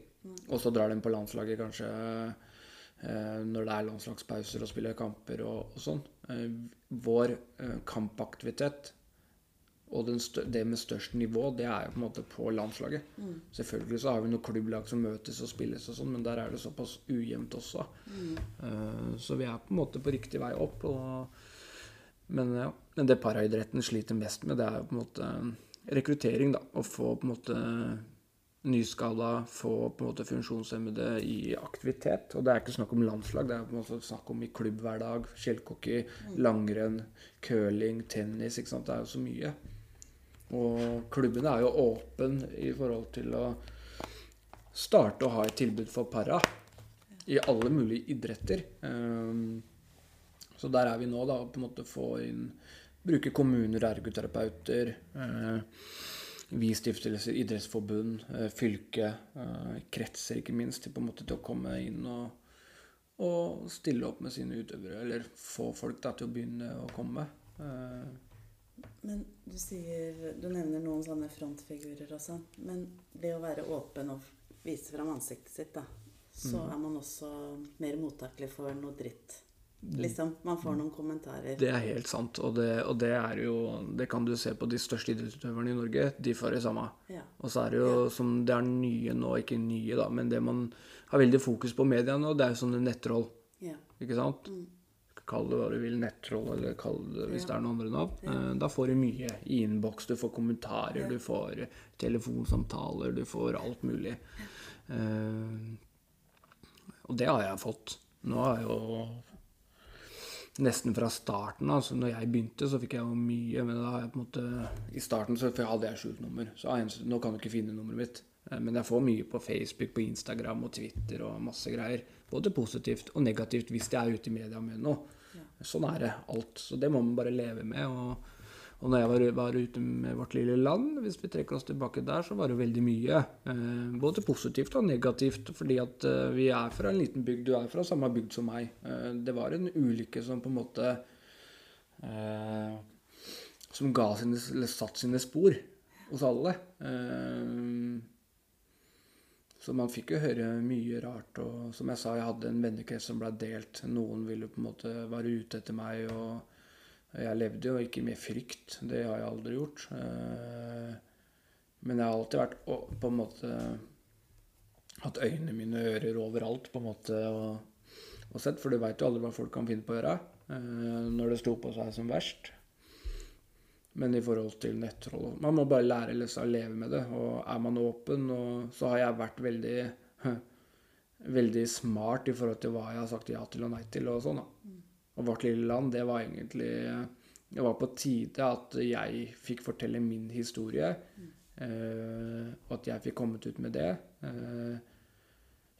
Og så drar de på landslaget kanskje eh, når det er landslagspauser og spiller kamper og, og sånn. Eh, vår eh, kampaktivitet og det med størst nivå, det er jo på en måte på landslaget. Mm. Selvfølgelig så har vi noen klubblag som møtes og spilles og sånn, men der er det såpass ujevnt også. Mm. Uh, så vi er på en måte på riktig vei opp. Og, men ja, men det paraidretten sliter mest med, det er jo på en måte rekruttering, da. Å få på en måte nyskala, få på en måte funksjonshemmede i aktivitet. Og det er ikke snakk om landslag, det er på en måte snakk om i klubbhverdag. dag mm. langrenn, curling, tennis. ikke sant? Det er jo så mye. Og klubbene er jo åpen i forhold til å starte å ha et tilbud for para i alle mulige idretter. Um, så der er vi nå, da. På en måte få inn Bruke kommuner, ergoterapeuter. Uh, vi stiftelser, idrettsforbund, uh, fylke, uh, kretser ikke minst, til på en måte til å komme inn og, og stille opp med sine utøvere. Eller få folk da til å begynne å komme. Men du sier Du nevner noen sånne frontfigurer også. Men det å være åpen og vise fram ansiktet sitt, da, så mm. er man også mer mottakelig for noe dritt. Liksom, Man får noen kommentarer. Det er helt sant. Og det, og det er jo Det kan du se på de største idrettsutøverne i Norge. De får det samme. Ja. Og så er det jo ja. som det er nye nå, ikke nye, da, men det man har veldig fokus på media nå, det er jo sånne nettroll. Ja. Ikke sant? Mm. Kall det hva du vil, nettroll, eller kall det hvis ja. det er noen andre navn. Ja. Eh, da får du mye i innboks. Du får kommentarer, ja. du får telefonsamtaler, du får alt mulig. Uh, og det har jeg fått. Nå har jeg jo nesten fra starten. Altså når jeg begynte, så fikk jeg jo mye. Men da har jeg på en måte I starten så hadde jeg skjult nummer. Så nå kan du ikke finne nummeret mitt. Eh, men jeg får mye på Facebook, på Instagram og Twitter og masse greier. Både positivt og negativt hvis jeg er ute i media med noe. Sånn er det alt. Så det må man bare leve med. Og, og når jeg var, var, ute med vårt lille land, hvis vi trekker oss tilbake der, så var det veldig mye. Eh, både positivt og negativt. Fordi at eh, vi er fra en liten bygd. Du er fra samme bygd som meg. Eh, det var en ulykke som på en måte eh, Som ga sine, eller satt sine spor hos alle. Eh, så man fikk jo høre mye rart. Og som jeg sa, jeg hadde en vennekrets som ble delt. Noen ville på en måte være ute etter meg. Og jeg levde jo ikke med frykt. Det har jeg aldri gjort. Eh, men jeg har alltid vært på en måte Hatt øynene mine og ører overalt på en måte og, og sett. For du veit jo aldri hva folk kan finne på å gjøre eh, når det sto på seg som verst. Men i forhold til nettroll Man må bare lære å leve med det. Og er man åpen, og så har jeg vært veldig veldig smart i forhold til hva jeg har sagt ja til og nei til og sånn. da. Og Vårt lille land, det var egentlig Det var på tide at jeg fikk fortelle min historie. Eh, og at jeg fikk kommet ut med det. Eh,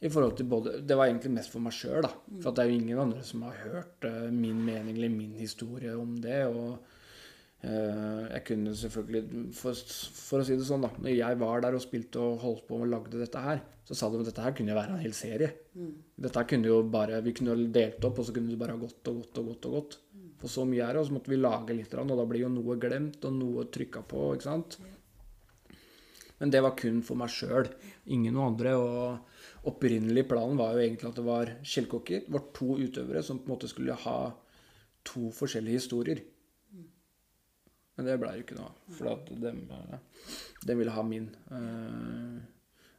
i forhold til både, Det var egentlig mest for meg sjøl, da. For det er jo ingen andre som har hørt eh, min mening eller min historie om det. og jeg kunne selvfølgelig, for, for, å si det sånn, da Når jeg var der og spilte og holdt på og lagde dette her, så sa de at dette her kunne være en hel serie. Mm. Dette kunne jo bare, Vi kunne jo delt opp, og så kunne det bare ha gått og gått og gått. og gått. Mm. For så mye er det, og så måtte vi lage litt, og da blir jo noe glemt og noe trykka på. ikke sant? Men det var kun for meg sjøl, ingen noen andre. Og opprinnelig planen var jo egentlig at det var Skjellkokker. Det var to utøvere som på en måte skulle ha to forskjellige historier. Men det blei jo ikke noe av. For at de, de, ville ha min. Eh,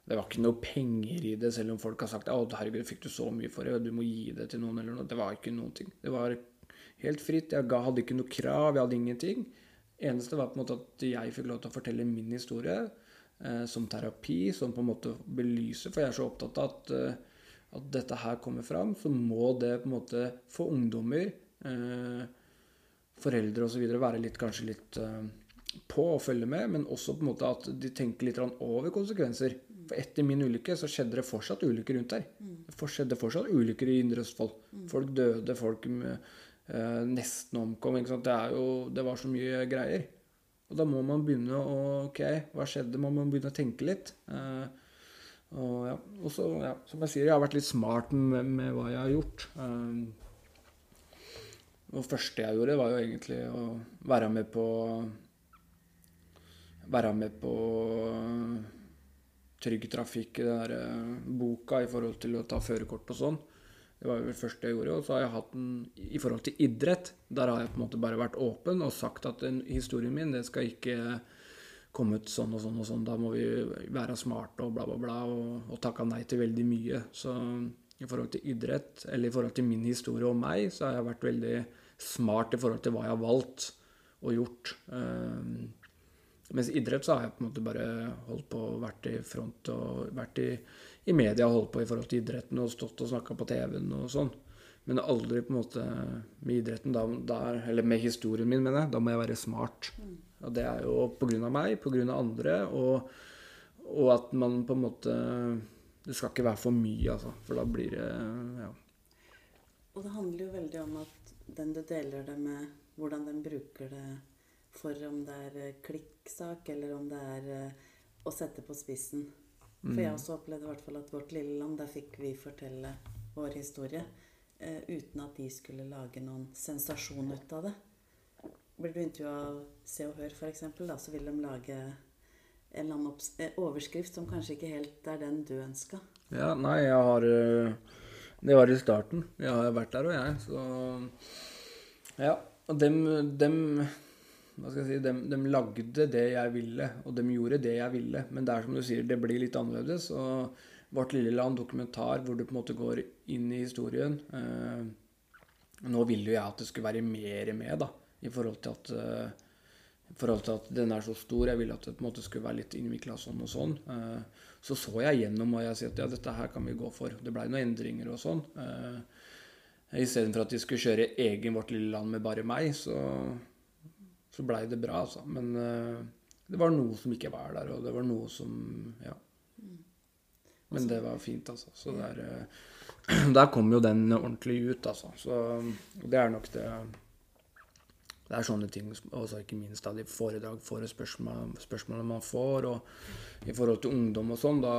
det var ikke noe penger i det, selv om folk har sagt å herregud, fikk du så mye for det, du må gi det til noen eller noe. Det var ikke noen ting. Det var helt fritt. Jeg hadde ikke noe krav, jeg hadde ingenting. Eneste var på en måte at jeg fikk lov til å fortelle min historie eh, som terapi, som på en måte belyser For jeg er så opptatt av at, eh, at dette her kommer fram. Så må det på en måte få ungdommer, eh, foreldre osv. være litt, kanskje litt eh, på å følge med, men også på en måte at de tenker litt over konsekvenser. For etter min ulykke så skjedde det fortsatt ulykker rundt der. Det skjedde fortsatt ulykker i Indre Østfold. Folk døde, folk eh, nesten omkom. Det, jo, det var så mye greier. Og da må man begynne å Ok, hva skjedde? Man må begynne å tenke litt. Uh, og ja, også, ja, som jeg sier, jeg har vært litt smart med, med hva jeg har gjort. Um, det første jeg gjorde, var jo egentlig å være med på Være med på Trygg Trafikk, den der boka i forhold til å ta førerkort og sånn. Det var jo det første jeg gjorde. Og så har jeg hatt den i forhold til idrett. Der har jeg på en måte bare vært åpen og sagt at den historien min det skal ikke komme ut sånn og sånn og sånn. Da må vi være smarte og bla, bla, bla. Og, og takka nei til veldig mye. Så i forhold til idrett, eller i forhold til min historie og meg, så har jeg vært veldig smart i forhold til hva jeg har valgt og gjort. Um, mens idrett så har jeg på en måte bare holdt på, vært i front og vært i i media holdt på i forhold til idretten og stått og snakka på TV-en og sånn. Men aldri på en måte med idretten, da, der, eller med historien min, mener jeg. Da må jeg være smart. Mm. Og det er jo av meg, av andre, og, og, at man på en måte Det skal ikke være for mye, altså. For da blir det Ja. Og det handler jo veldig om at den du deler det med, hvordan den bruker det for om det er klikksak, eller om det er eh, å sette på spissen. For jeg mm. også opplevde i hvert fall at Vårt lille land, der fikk vi fortelle vår historie. eh, uten at de skulle lage noen sensasjon ut av det. Blir du intervjua av Se og Hør, f.eks., så vil de lage en eller annen eh, overskrift som kanskje ikke helt er den du ønska. Ja, nei, jeg har eh, Det var i starten. Jeg har vært der, og jeg. Så Ja. Og dem, dem hva skal jeg si, de, de, lagde det jeg ville, og de gjorde det jeg ville. Men det er som du sier, det blir litt annerledes. Og Vårt lille land, dokumentar, hvor du på en måte går inn i historien eh, Nå ville jo jeg at det skulle være mer med, da, i forhold til at eh, i forhold til at den er så stor. Jeg ville at det på en måte skulle være litt innvikla sånn og sånn. Eh, så så jeg gjennom og jeg sier at ja, dette her kan vi gå for. Det blei noen endringer og sånn. Eh, Istedenfor at de skulle kjøre egen Vårt lille land med bare meg, så så blei det bra, altså. Men uh, det var noe som ikke var der, og det var noe som Ja. Men det var fint, altså. Så der, der kom jo den ordentlig ut, altså. Så det er nok det Det er sånne ting, også ikke minst da de foredrag, forespørsmål, spørsmålene man får, og i forhold til ungdom og sånn, da,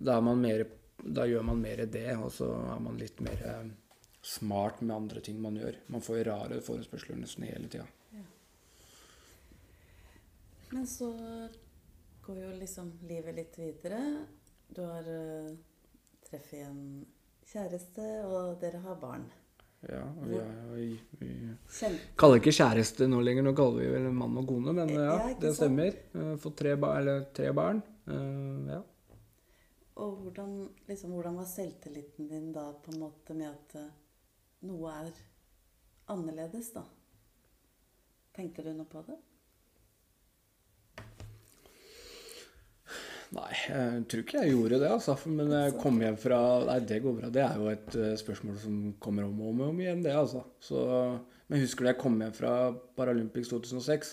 da, mer, da gjør man mer det, og så er man litt mer eh, smart med andre ting man gjør. Man får jo rare forespørsler nesten hele tida. Men så går jo liksom livet litt videre. Du har uh, treffet en kjæreste, og dere har barn. Ja, vi, vi, vi, vi kaller ikke kjæreste nå lenger, nå kaller vi vel mann og kone, men ja, ja det stemmer. Uh, fått tre, ba tre barn. Uh, ja. Og hvordan, liksom, hvordan, var selvtilliten din da på en måte med at noe er annerledes, da? Tenkte du noe på det? Nei, jeg tror ikke jeg gjorde det, altså. Men jeg kom hjem fra Nei, det går bra. Det er jo et uh, spørsmål som kommer om og om, igjen, det, altså. Så, men husker du jeg kom hjem fra Paralympics 2006.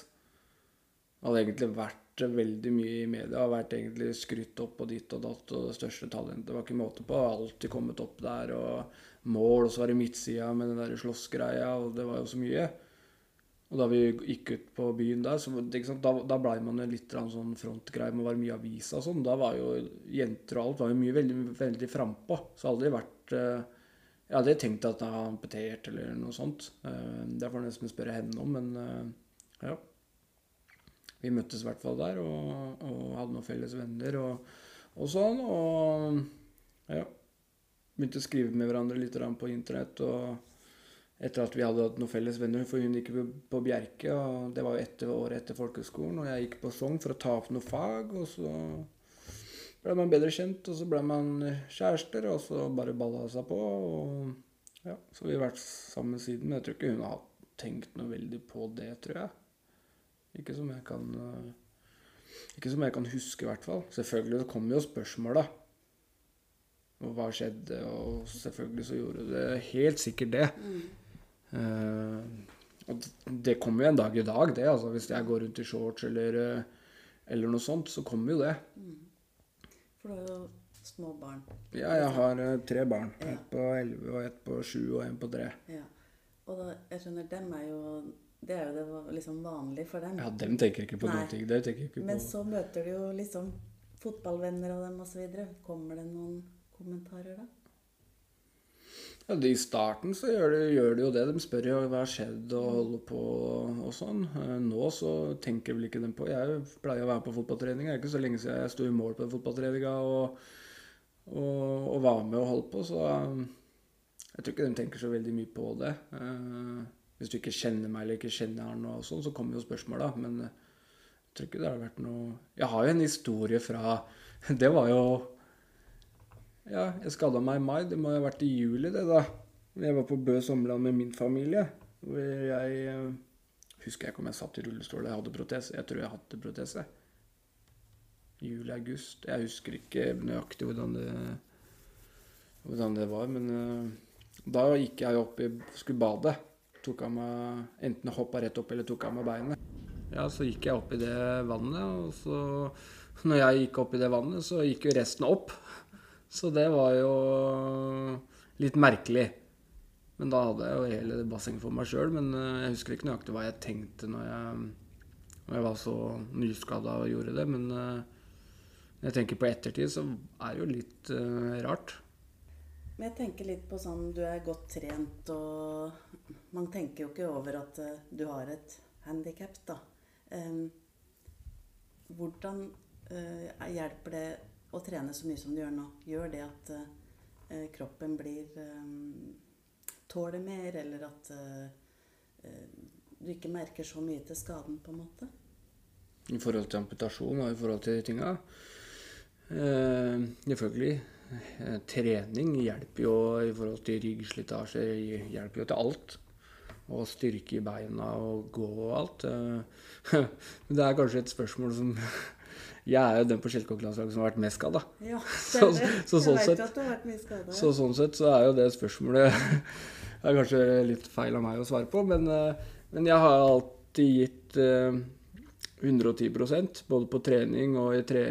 Det hadde egentlig vært veldig mye i media. Hadde vært egentlig skrytt opp og ditt og datt og det største talentet. Det var ikke måte på. Alltid kommet opp der og mål, og så var det midtsida med den der slåssgreia, og det var jo så mye. Og da vi gikk ut på byen der, så da, da blei man litt sånn frontgreie med å være mye i avisa og sånn. Da var jo jenter og alt var jo mye veldig, veldig frampå. Så aldri vært eh, Jeg hadde tenkt at jeg hadde amputert eller noe sånt. Eh, det får jeg nesten spørre henne om, men eh, ja. Vi møttes i hvert fall der og, og hadde noen felles venner og, og sånn. Og ja. Begynte å skrive med hverandre litt på internett. og etter at vi hadde hatt noen felles venner. For hun gikk på Bjerke, og det var jo etter, året etter folkehøgskolen. Og jeg gikk på Sogn for å ta opp noe fag, og så ble man bedre kjent. Og så ble man kjærester, og så bare balla seg på. Og ja, så vi har vært sammen siden. Men jeg tror ikke hun har tenkt noe veldig på det, tror jeg. Ikke som jeg kan Ikke som jeg kan huske, i hvert fall. Selvfølgelig kommer jo spørsmål, da. Og hva skjedde? Og selvfølgelig så gjorde det helt sikkert det. Mm. Uh, og det kommer jo en dag i dag, det. altså Hvis jeg går rundt i shorts eller, eh, eller noe sånt, så kommer jo det. Mm. For du har jo små barn. Ja, jeg har uh, tre barn. Ja. Et på elleve, og et på sju og en på tre. Ja. Og da, jeg skjønner, dem er jo Det er jo det liksom vanlig for dem. Ja, dem tenker ikke på Nei. noen ting. Det tenker ikke Men på. så møter du jo liksom fotballvenner av dem osv. Kommer det noen kommentarer da? Ja, I starten så gjør de, gjør de, jo det. De spør jo hva har skjedd og holder på og sånn. Eh, nå så tenker vel ikke dem på Jeg pleier å være på fotballtrening. Det er ikke så lenge siden jeg sto i mål på fotballtreninga og, og, og, var med og holdt på, så eh, jeg tror ikke de tenker så veldig mye på det. Eh, hvis du ikke kjenner meg eller ikke kjenner han, og sånn, så kommer jo spørsmål, da. Men jeg tror ikke det har vært noe Jeg har jo en historie fra Det var jo ja, jeg skada meg i mai. Det må ha vært i juli, det, da. Jeg var på Bø sommerland med min familie. Hvor jeg uh, Husker jeg ikke om jeg satt i rullestol eller hadde protese. Jeg tror jeg hadde protese. Juli-august. Jeg husker ikke nøyaktig hvordan det, hvordan det var, men uh, da gikk jeg opp i Skulle bade. Tok av meg Enten hoppa rett opp eller tok av meg beinet. Ja, så gikk jeg opp i det vannet, og så Når jeg gikk opp i det vannet, så gikk jo resten opp. Så det var jo litt merkelig. Men da hadde jeg jo hele bassenget for meg sjøl. Men eh, jeg husker ikke nøyaktig hva jeg tenkte når jeg, når jeg var så nyskada og gjorde det. Men eh, når jeg tenker på ettertid, så er det jo litt uh, rart. Men jeg tenker litt på sånn Du er godt trent, og man tenker jo ikke over at du har et handikap, da. Um, hvordan hjelper det å trene så mye som du gjør nå, gjør det at eh, kroppen blir eh, Tåler mer, eller at eh, du ikke merker så mye til skaden, på en måte? I forhold til amputasjon og i forhold til de tinga? Eh, selvfølgelig. Eh, trening hjelper jo i forhold til ryggslitasje, hjelper jo til alt. Og styrke i beina og gå og alt. Eh, det er kanskje et spørsmål som jeg er jo den på skjelkåkerlandslaget som har vært mest skada. Ja, så, så, sånn sett, skadet, så sånn sett så er jo det spørsmålet er kanskje litt feil av meg å svare på, men, eh, men jeg har alltid gitt uh, 110% både på trening og i tre,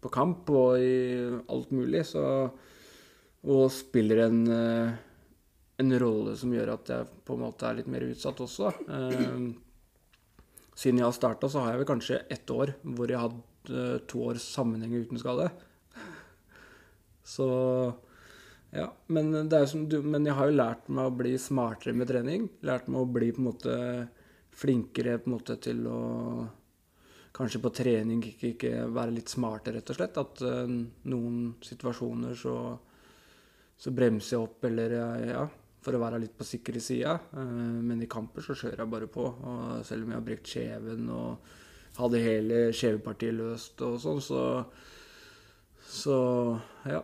på kamp og i alt mulig. Så, og spiller en, uh, en rolle som gjør at jeg på en måte er litt mer utsatt også. Uh, siden jeg har starta, så har jeg vel kanskje ett år hvor jeg har hatt Eh, to års sammenheng uten skade. Så ja. Men, du, men, jeg har jo lært meg å bli smartere med trening. Lært meg å bli på en måte flinkere på en måte til å Kanskje på trening ikke, ikke være litt smartere, rett og slett. At uh, noen situasjoner så, så bremser jeg opp, eller ja, for å være litt på sikre sida. Uh, men i kamper så kjører jeg bare på. Og selv om jeg har brekt kjeven og hadde hele skjevepartiet løst og sånn, så Så ja.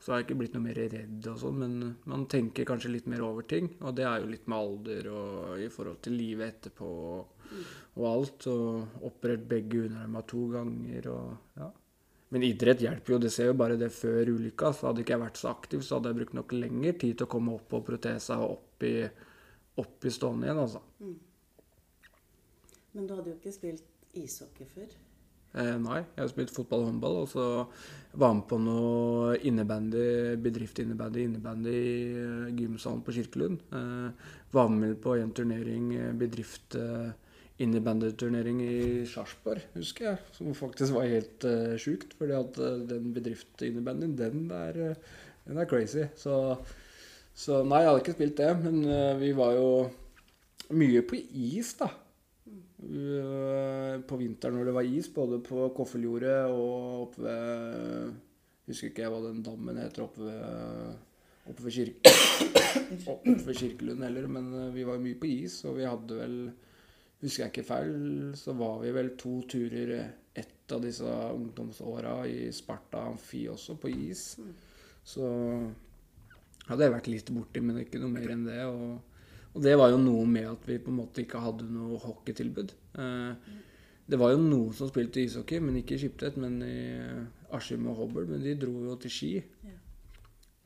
Så har jeg ikke blitt noe mer redd og sånn, men man tenker kanskje litt mer over ting. Og det er jo litt med alder og i forhold til livet etterpå og, og alt. Og operert begge underarma to ganger og ja. Men idrett hjelper jo. Det ser jo bare det før ulykka. Så hadde ikke jeg vært så aktiv, så hadde jeg brukt nok lengre tid til å komme opp på protesa og opp i, opp i stående igjen, altså. Men du hadde jo ikke spilt ishockey før. Eh, nei, jeg har spilt fotball og håndball, og så var med på noe innebandy, bedrift-innebandy, innebandy i eh, gymsalen på Kirkelund. Eh, var med på en turnering, eh, bedrift eh, innebandyturnering i Sarpsborg, husker jeg. Som faktisk var helt uh, sjukt, at den bedrift-innebandyen, den, er, den er crazy. Så, så nei, jeg hadde ikke spilt det, men eh, vi var jo mye på is, da. Uh, på vinteren når det var is, både på Koffeljordet og oppe ved Husker ikke jeg hva den dammen heter oppe ved, oppe ved, kirke, oppe ved Kirkelund heller, men uh, vi var mye på is, og vi hadde vel Husker jeg ikke feil, så var vi vel to turer ett av disse ungdomsåra i Sparta Amfi også, på is. Så hadde jeg vært litt borti, men ikke noe mer enn det. og og det var jo noe med at vi på en måte ikke hadde noe hockeytilbud. Eh, det var jo noen som spilte ishockey, men ikke i Skiptvet, men i Askim og Hobøl. Men de dro jo til Ski. Ja.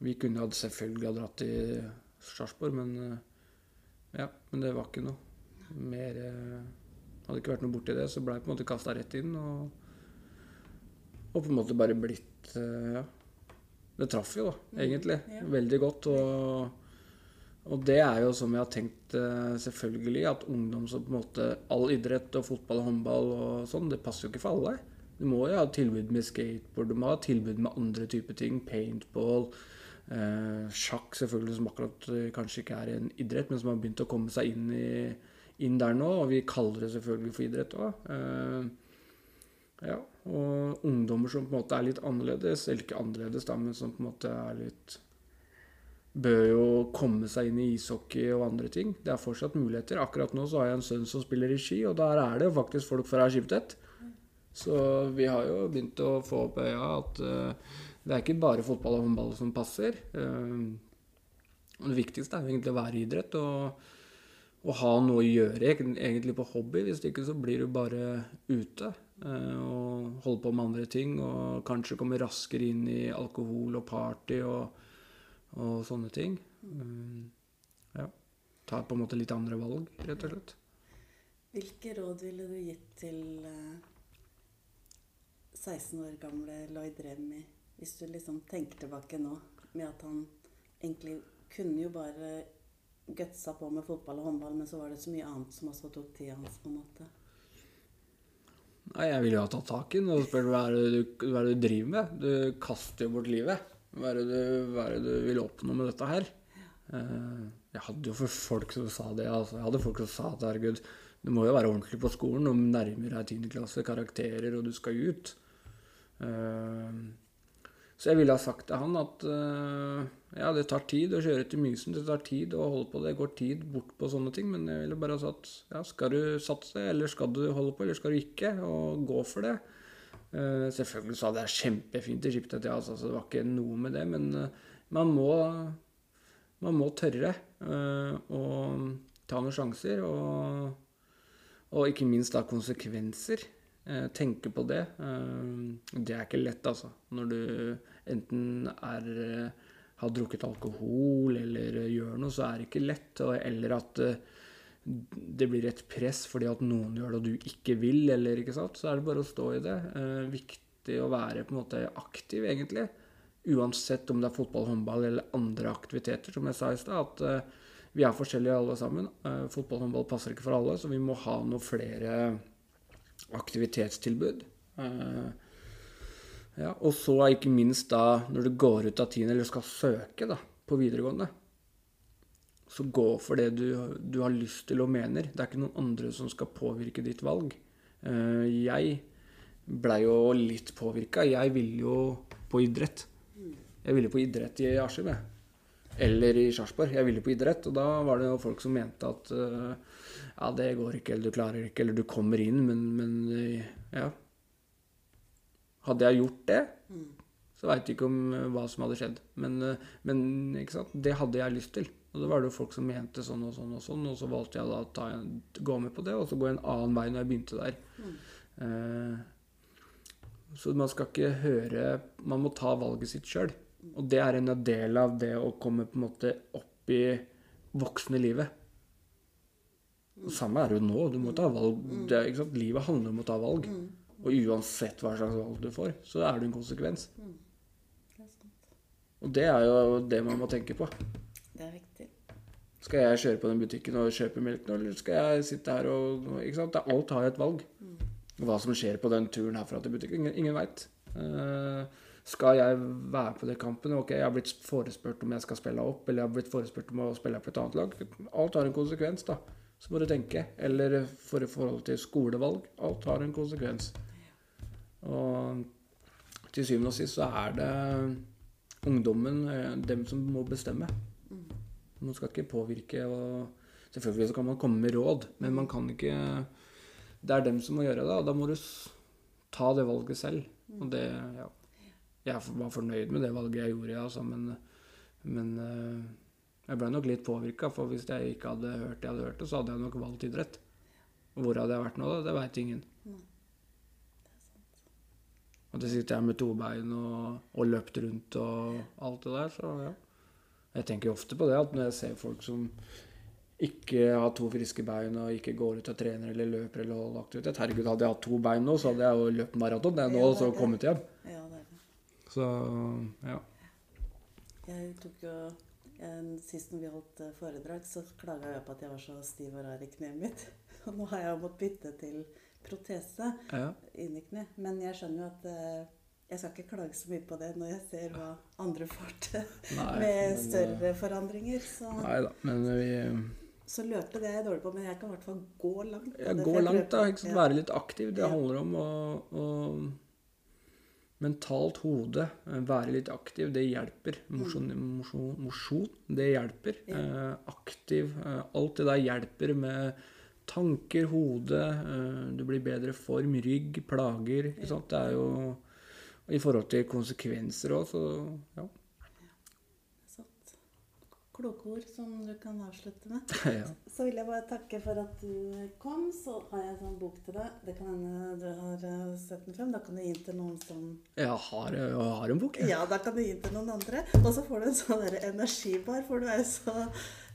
Vi kunne hadde selvfølgelig ha dratt til Sarpsborg, men eh, ja, men det var ikke noe mer eh, Hadde ikke vært noe borti det, så blei på en måte kasta rett inn. Og, og på en måte bare blitt eh, Ja. Det traff jo, da, Mm, egentlig. Veldig godt. og og det er jo som jeg har tenkt eh, selvfølgelig, at ungdom som på en måte All idrett og fotball og håndball og sånn, det passer jo ikke for alle. Du må jo ha tilbud med skateboard, du må ha tilbud med andre typer ting. Paintball, eh, sjakk selvfølgelig, som akkurat eh, kanskje ikke er en idrett, men som har begynt å komme seg inn, i, inn der nå. Og vi kaller det selvfølgelig for idrett òg. Eh, ja, og ungdommer som på en måte er litt annerledes, eller ikke annerledes, da, men som på en måte er litt bør jo komme seg inn i ishockey og andre ting. Det er fortsatt muligheter. Akkurat nå så har jeg en sønn som spiller i ski, og der er det jo faktisk folk fra Skiptvet. Så vi har jo begynt å få opp øya at uh, det er ikke bare fotball og håndball som passer. Uh, det viktigste er jo egentlig å være i idrett og, og ha noe å gjøre egentlig på hobby. Hvis ikke så blir du bare ute uh, og holder på med andre ting og kanskje kommer raskere inn i alkohol og party og og sånne ting. Um, ja. Ta på en måte litt andre valg, rett og slett. Hvilke råd ville du gitt til eh, 16 år gamle Lloyd Remy, hvis du liksom tenker tilbake nå, med at han egentlig kunne jo bare gutsa på med fotball og håndball, men så var det så mye annet som også tok tida hans, på en måte. Nei, jeg ville jo ha tatt tak i den og spurt hva er det du, hva er det du driver med. Du kaster jo bort livet. Hva er det du, hva er det du vil oppnå med dette her? Eh, jeg hadde jo for folk som sa det. Altså. Jeg hadde folk som sa at herregud, du må jo være ordentlig på skolen og nærmer deg 10. klasse, karakterer, og du skal ut. Eh, så jeg ville ha sagt til han at eh, ja, det tar tid å kjøre til Mysen, det tar tid å holde på, det går tid bort på sånne ting, men jeg ville bare ha sagt ja, skal du satse, eller skal du holde på, eller skal du ikke, og gå for det. Eh, selvfølgelig så hadde jeg kjempefint i Skiptvet, ja, altså, så det var ikke noe med det, men eh, man må man må tørre eh, å ta noen sjanser, og, og ikke minst da konsekvenser. Tenke på det. Det er ikke lett, altså. Når du enten er har drukket alkohol eller gjør noe, så er det ikke lett. Eller at det blir et press fordi at noen gjør det og du ikke vil, eller ikke sant. Så er det bare å stå i det. Eh, viktig å være på en måte aktiv, egentlig. Uansett om det er fotball, håndball eller andre aktiviteter, som jeg sa i stad. At eh, vi er forskjellige alle sammen. Eh, fotball og håndball passer ikke for alle, så vi må ha noe flere aktivitetstilbud. Eh, ja, og så ikke minst da når du går ut av tiende eller skal søke da, på videregående. Så gå for det du, du har lyst til og mener. Det er ikke noen andre som skal påvirke ditt valg. Eh, jeg blei jo litt påvirka. Jeg ville jo på idrett. Jeg ville på idrett i Askim, jeg. Eller i Sarpsborg. Jeg ville på idrett. Og da var det jo folk som mente at eh, ja, det går ikke, eller du klarer ikke, eller du kommer inn, men, men eh, ja. Hadde jeg gjort det, Så veit du ikke om hva som hadde skjedd. Men, men det hadde jeg lyst til. Og da var det jo folk som mente sånn og sånn og sånn, og så valgte jeg da å ta, gå med på det, og så gå en annen vei når jeg begynte der. Eh, så man skal ikke høre Man må ta valget sitt sjøl. Og det er en del av det å komme på en måte opp i voksne livet. Samme er det jo nå. Du må ta valg. Det? Livet handler om å ta valg. Og uansett hva slags valg du får, så er det en konsekvens. Er sant. Og det er jo det man må tenke på. Det er viktig. Skal jeg kjøre på den butikken og kjøpe melk nå, eller skal jeg sitte her og ikke sant? Alt har jo et valg. Hva som skjer på den turen herfra til butikken, ingen, ingen veit. skal jeg være på de kampene? Ok, jeg har blitt forespurt om jeg skal spille opp, eller jeg har blitt forespurt om å spille på et annet lag. Alt har en konsekvens, da. Så må du tenke. Eller for i forhold til skolevalg. Alt har en konsekvens. Og til syvende og sist så er det ungdommen, eh, dem som må bestemme. Man skal ikke påvirke og Selvfølgelig så kan man komme med råd, men man kan ikke Det er dem som må gjøre det, og da må du ta det valget selv. Og det Ja. Jeg var fornøyd med det valget jeg gjorde, altså, men, men eh, jeg ble nok litt påvirka, for hvis jeg ikke hadde hørt det jeg hadde hørt, så hadde jeg nok valgt idrett. Og hvor hadde jeg vært nå, da? Det veit ingen. Og det sitter jeg med to bein og, og løpt rundt og alt det der, så ja. Jeg tenker ofte på det at når jeg ser folk som ikke har to friske bein og ikke går ut og trener eller løper eller holder aktivitet Herregud, hadde jeg hatt to bein nå, så hadde jeg jo løpt maraton jeg nå Ja, og det så er det. kommet hjem. Ja, det er det. Så ja. Jeg tok jo Sist når vi holdt eh, foredrag, så klaga jeg på at jeg var så stiv og rar i kneet mitt. Og nå har jeg jo måttet bytte til protese ja. inni kne. Men jeg skjønner jo at eh, jeg skal ikke klage så mye på det når jeg ser hva andre får til med men, større forandringer. Så, Nei da, men vi så løpe det er jeg dårlig på, men jeg kan i hvert fall gå langt. ja, Gå langt, da. Ikke sant? Være litt aktiv. Det Ja. handler om å, å Mentalt hode, eh, være litt aktiv, det hjelper. Mosjon, mosjon, mosjon det hjelper. Mm. Ja. Eh, aktiv. Eh, alt det der hjelper med tanker, hode. Eh, du blir bedre form. Rygg, plager. Ikke sant? Det er jo I forhold til konsekvenser òg, så ja. Kloke ord som du kan avslutte med. ja. Så vil jeg bare takke for at du kom. Så har jeg en sånn bok til deg. Det kan hende du har eh, sett den frem. Da kan du gi den til noen som Jeg har, jeg har en bok, jeg. Ja, da kan du gi den til noen andre. Og så får du en sånn der energibar, for du er jo så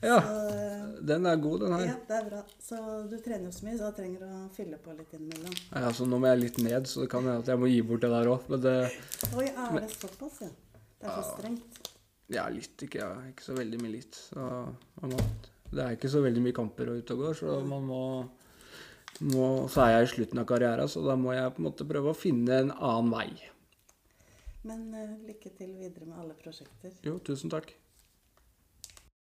Ja. Så, eh, Den er god, den her. ja, det er bra. Så du trener jo så mye, så da trenger du å fylle på litt innimellom. Ja, så nå må jeg litt ned, så det kan hende at jeg må gi bort det der òg. Men det Oi, er det såpass, ja? Det er så strengt. Ja, litt. Ikke, ja, ikke så veldig mye litt. Så man må, det er ikke så veldig mye kamper ute og går, så man må, må Så er jeg i slutten av karrieren, så da må jeg på en måte prøve å finne en annen vei. Men uh, lykke til videre med alle prosjekter. Jo, tusen takk.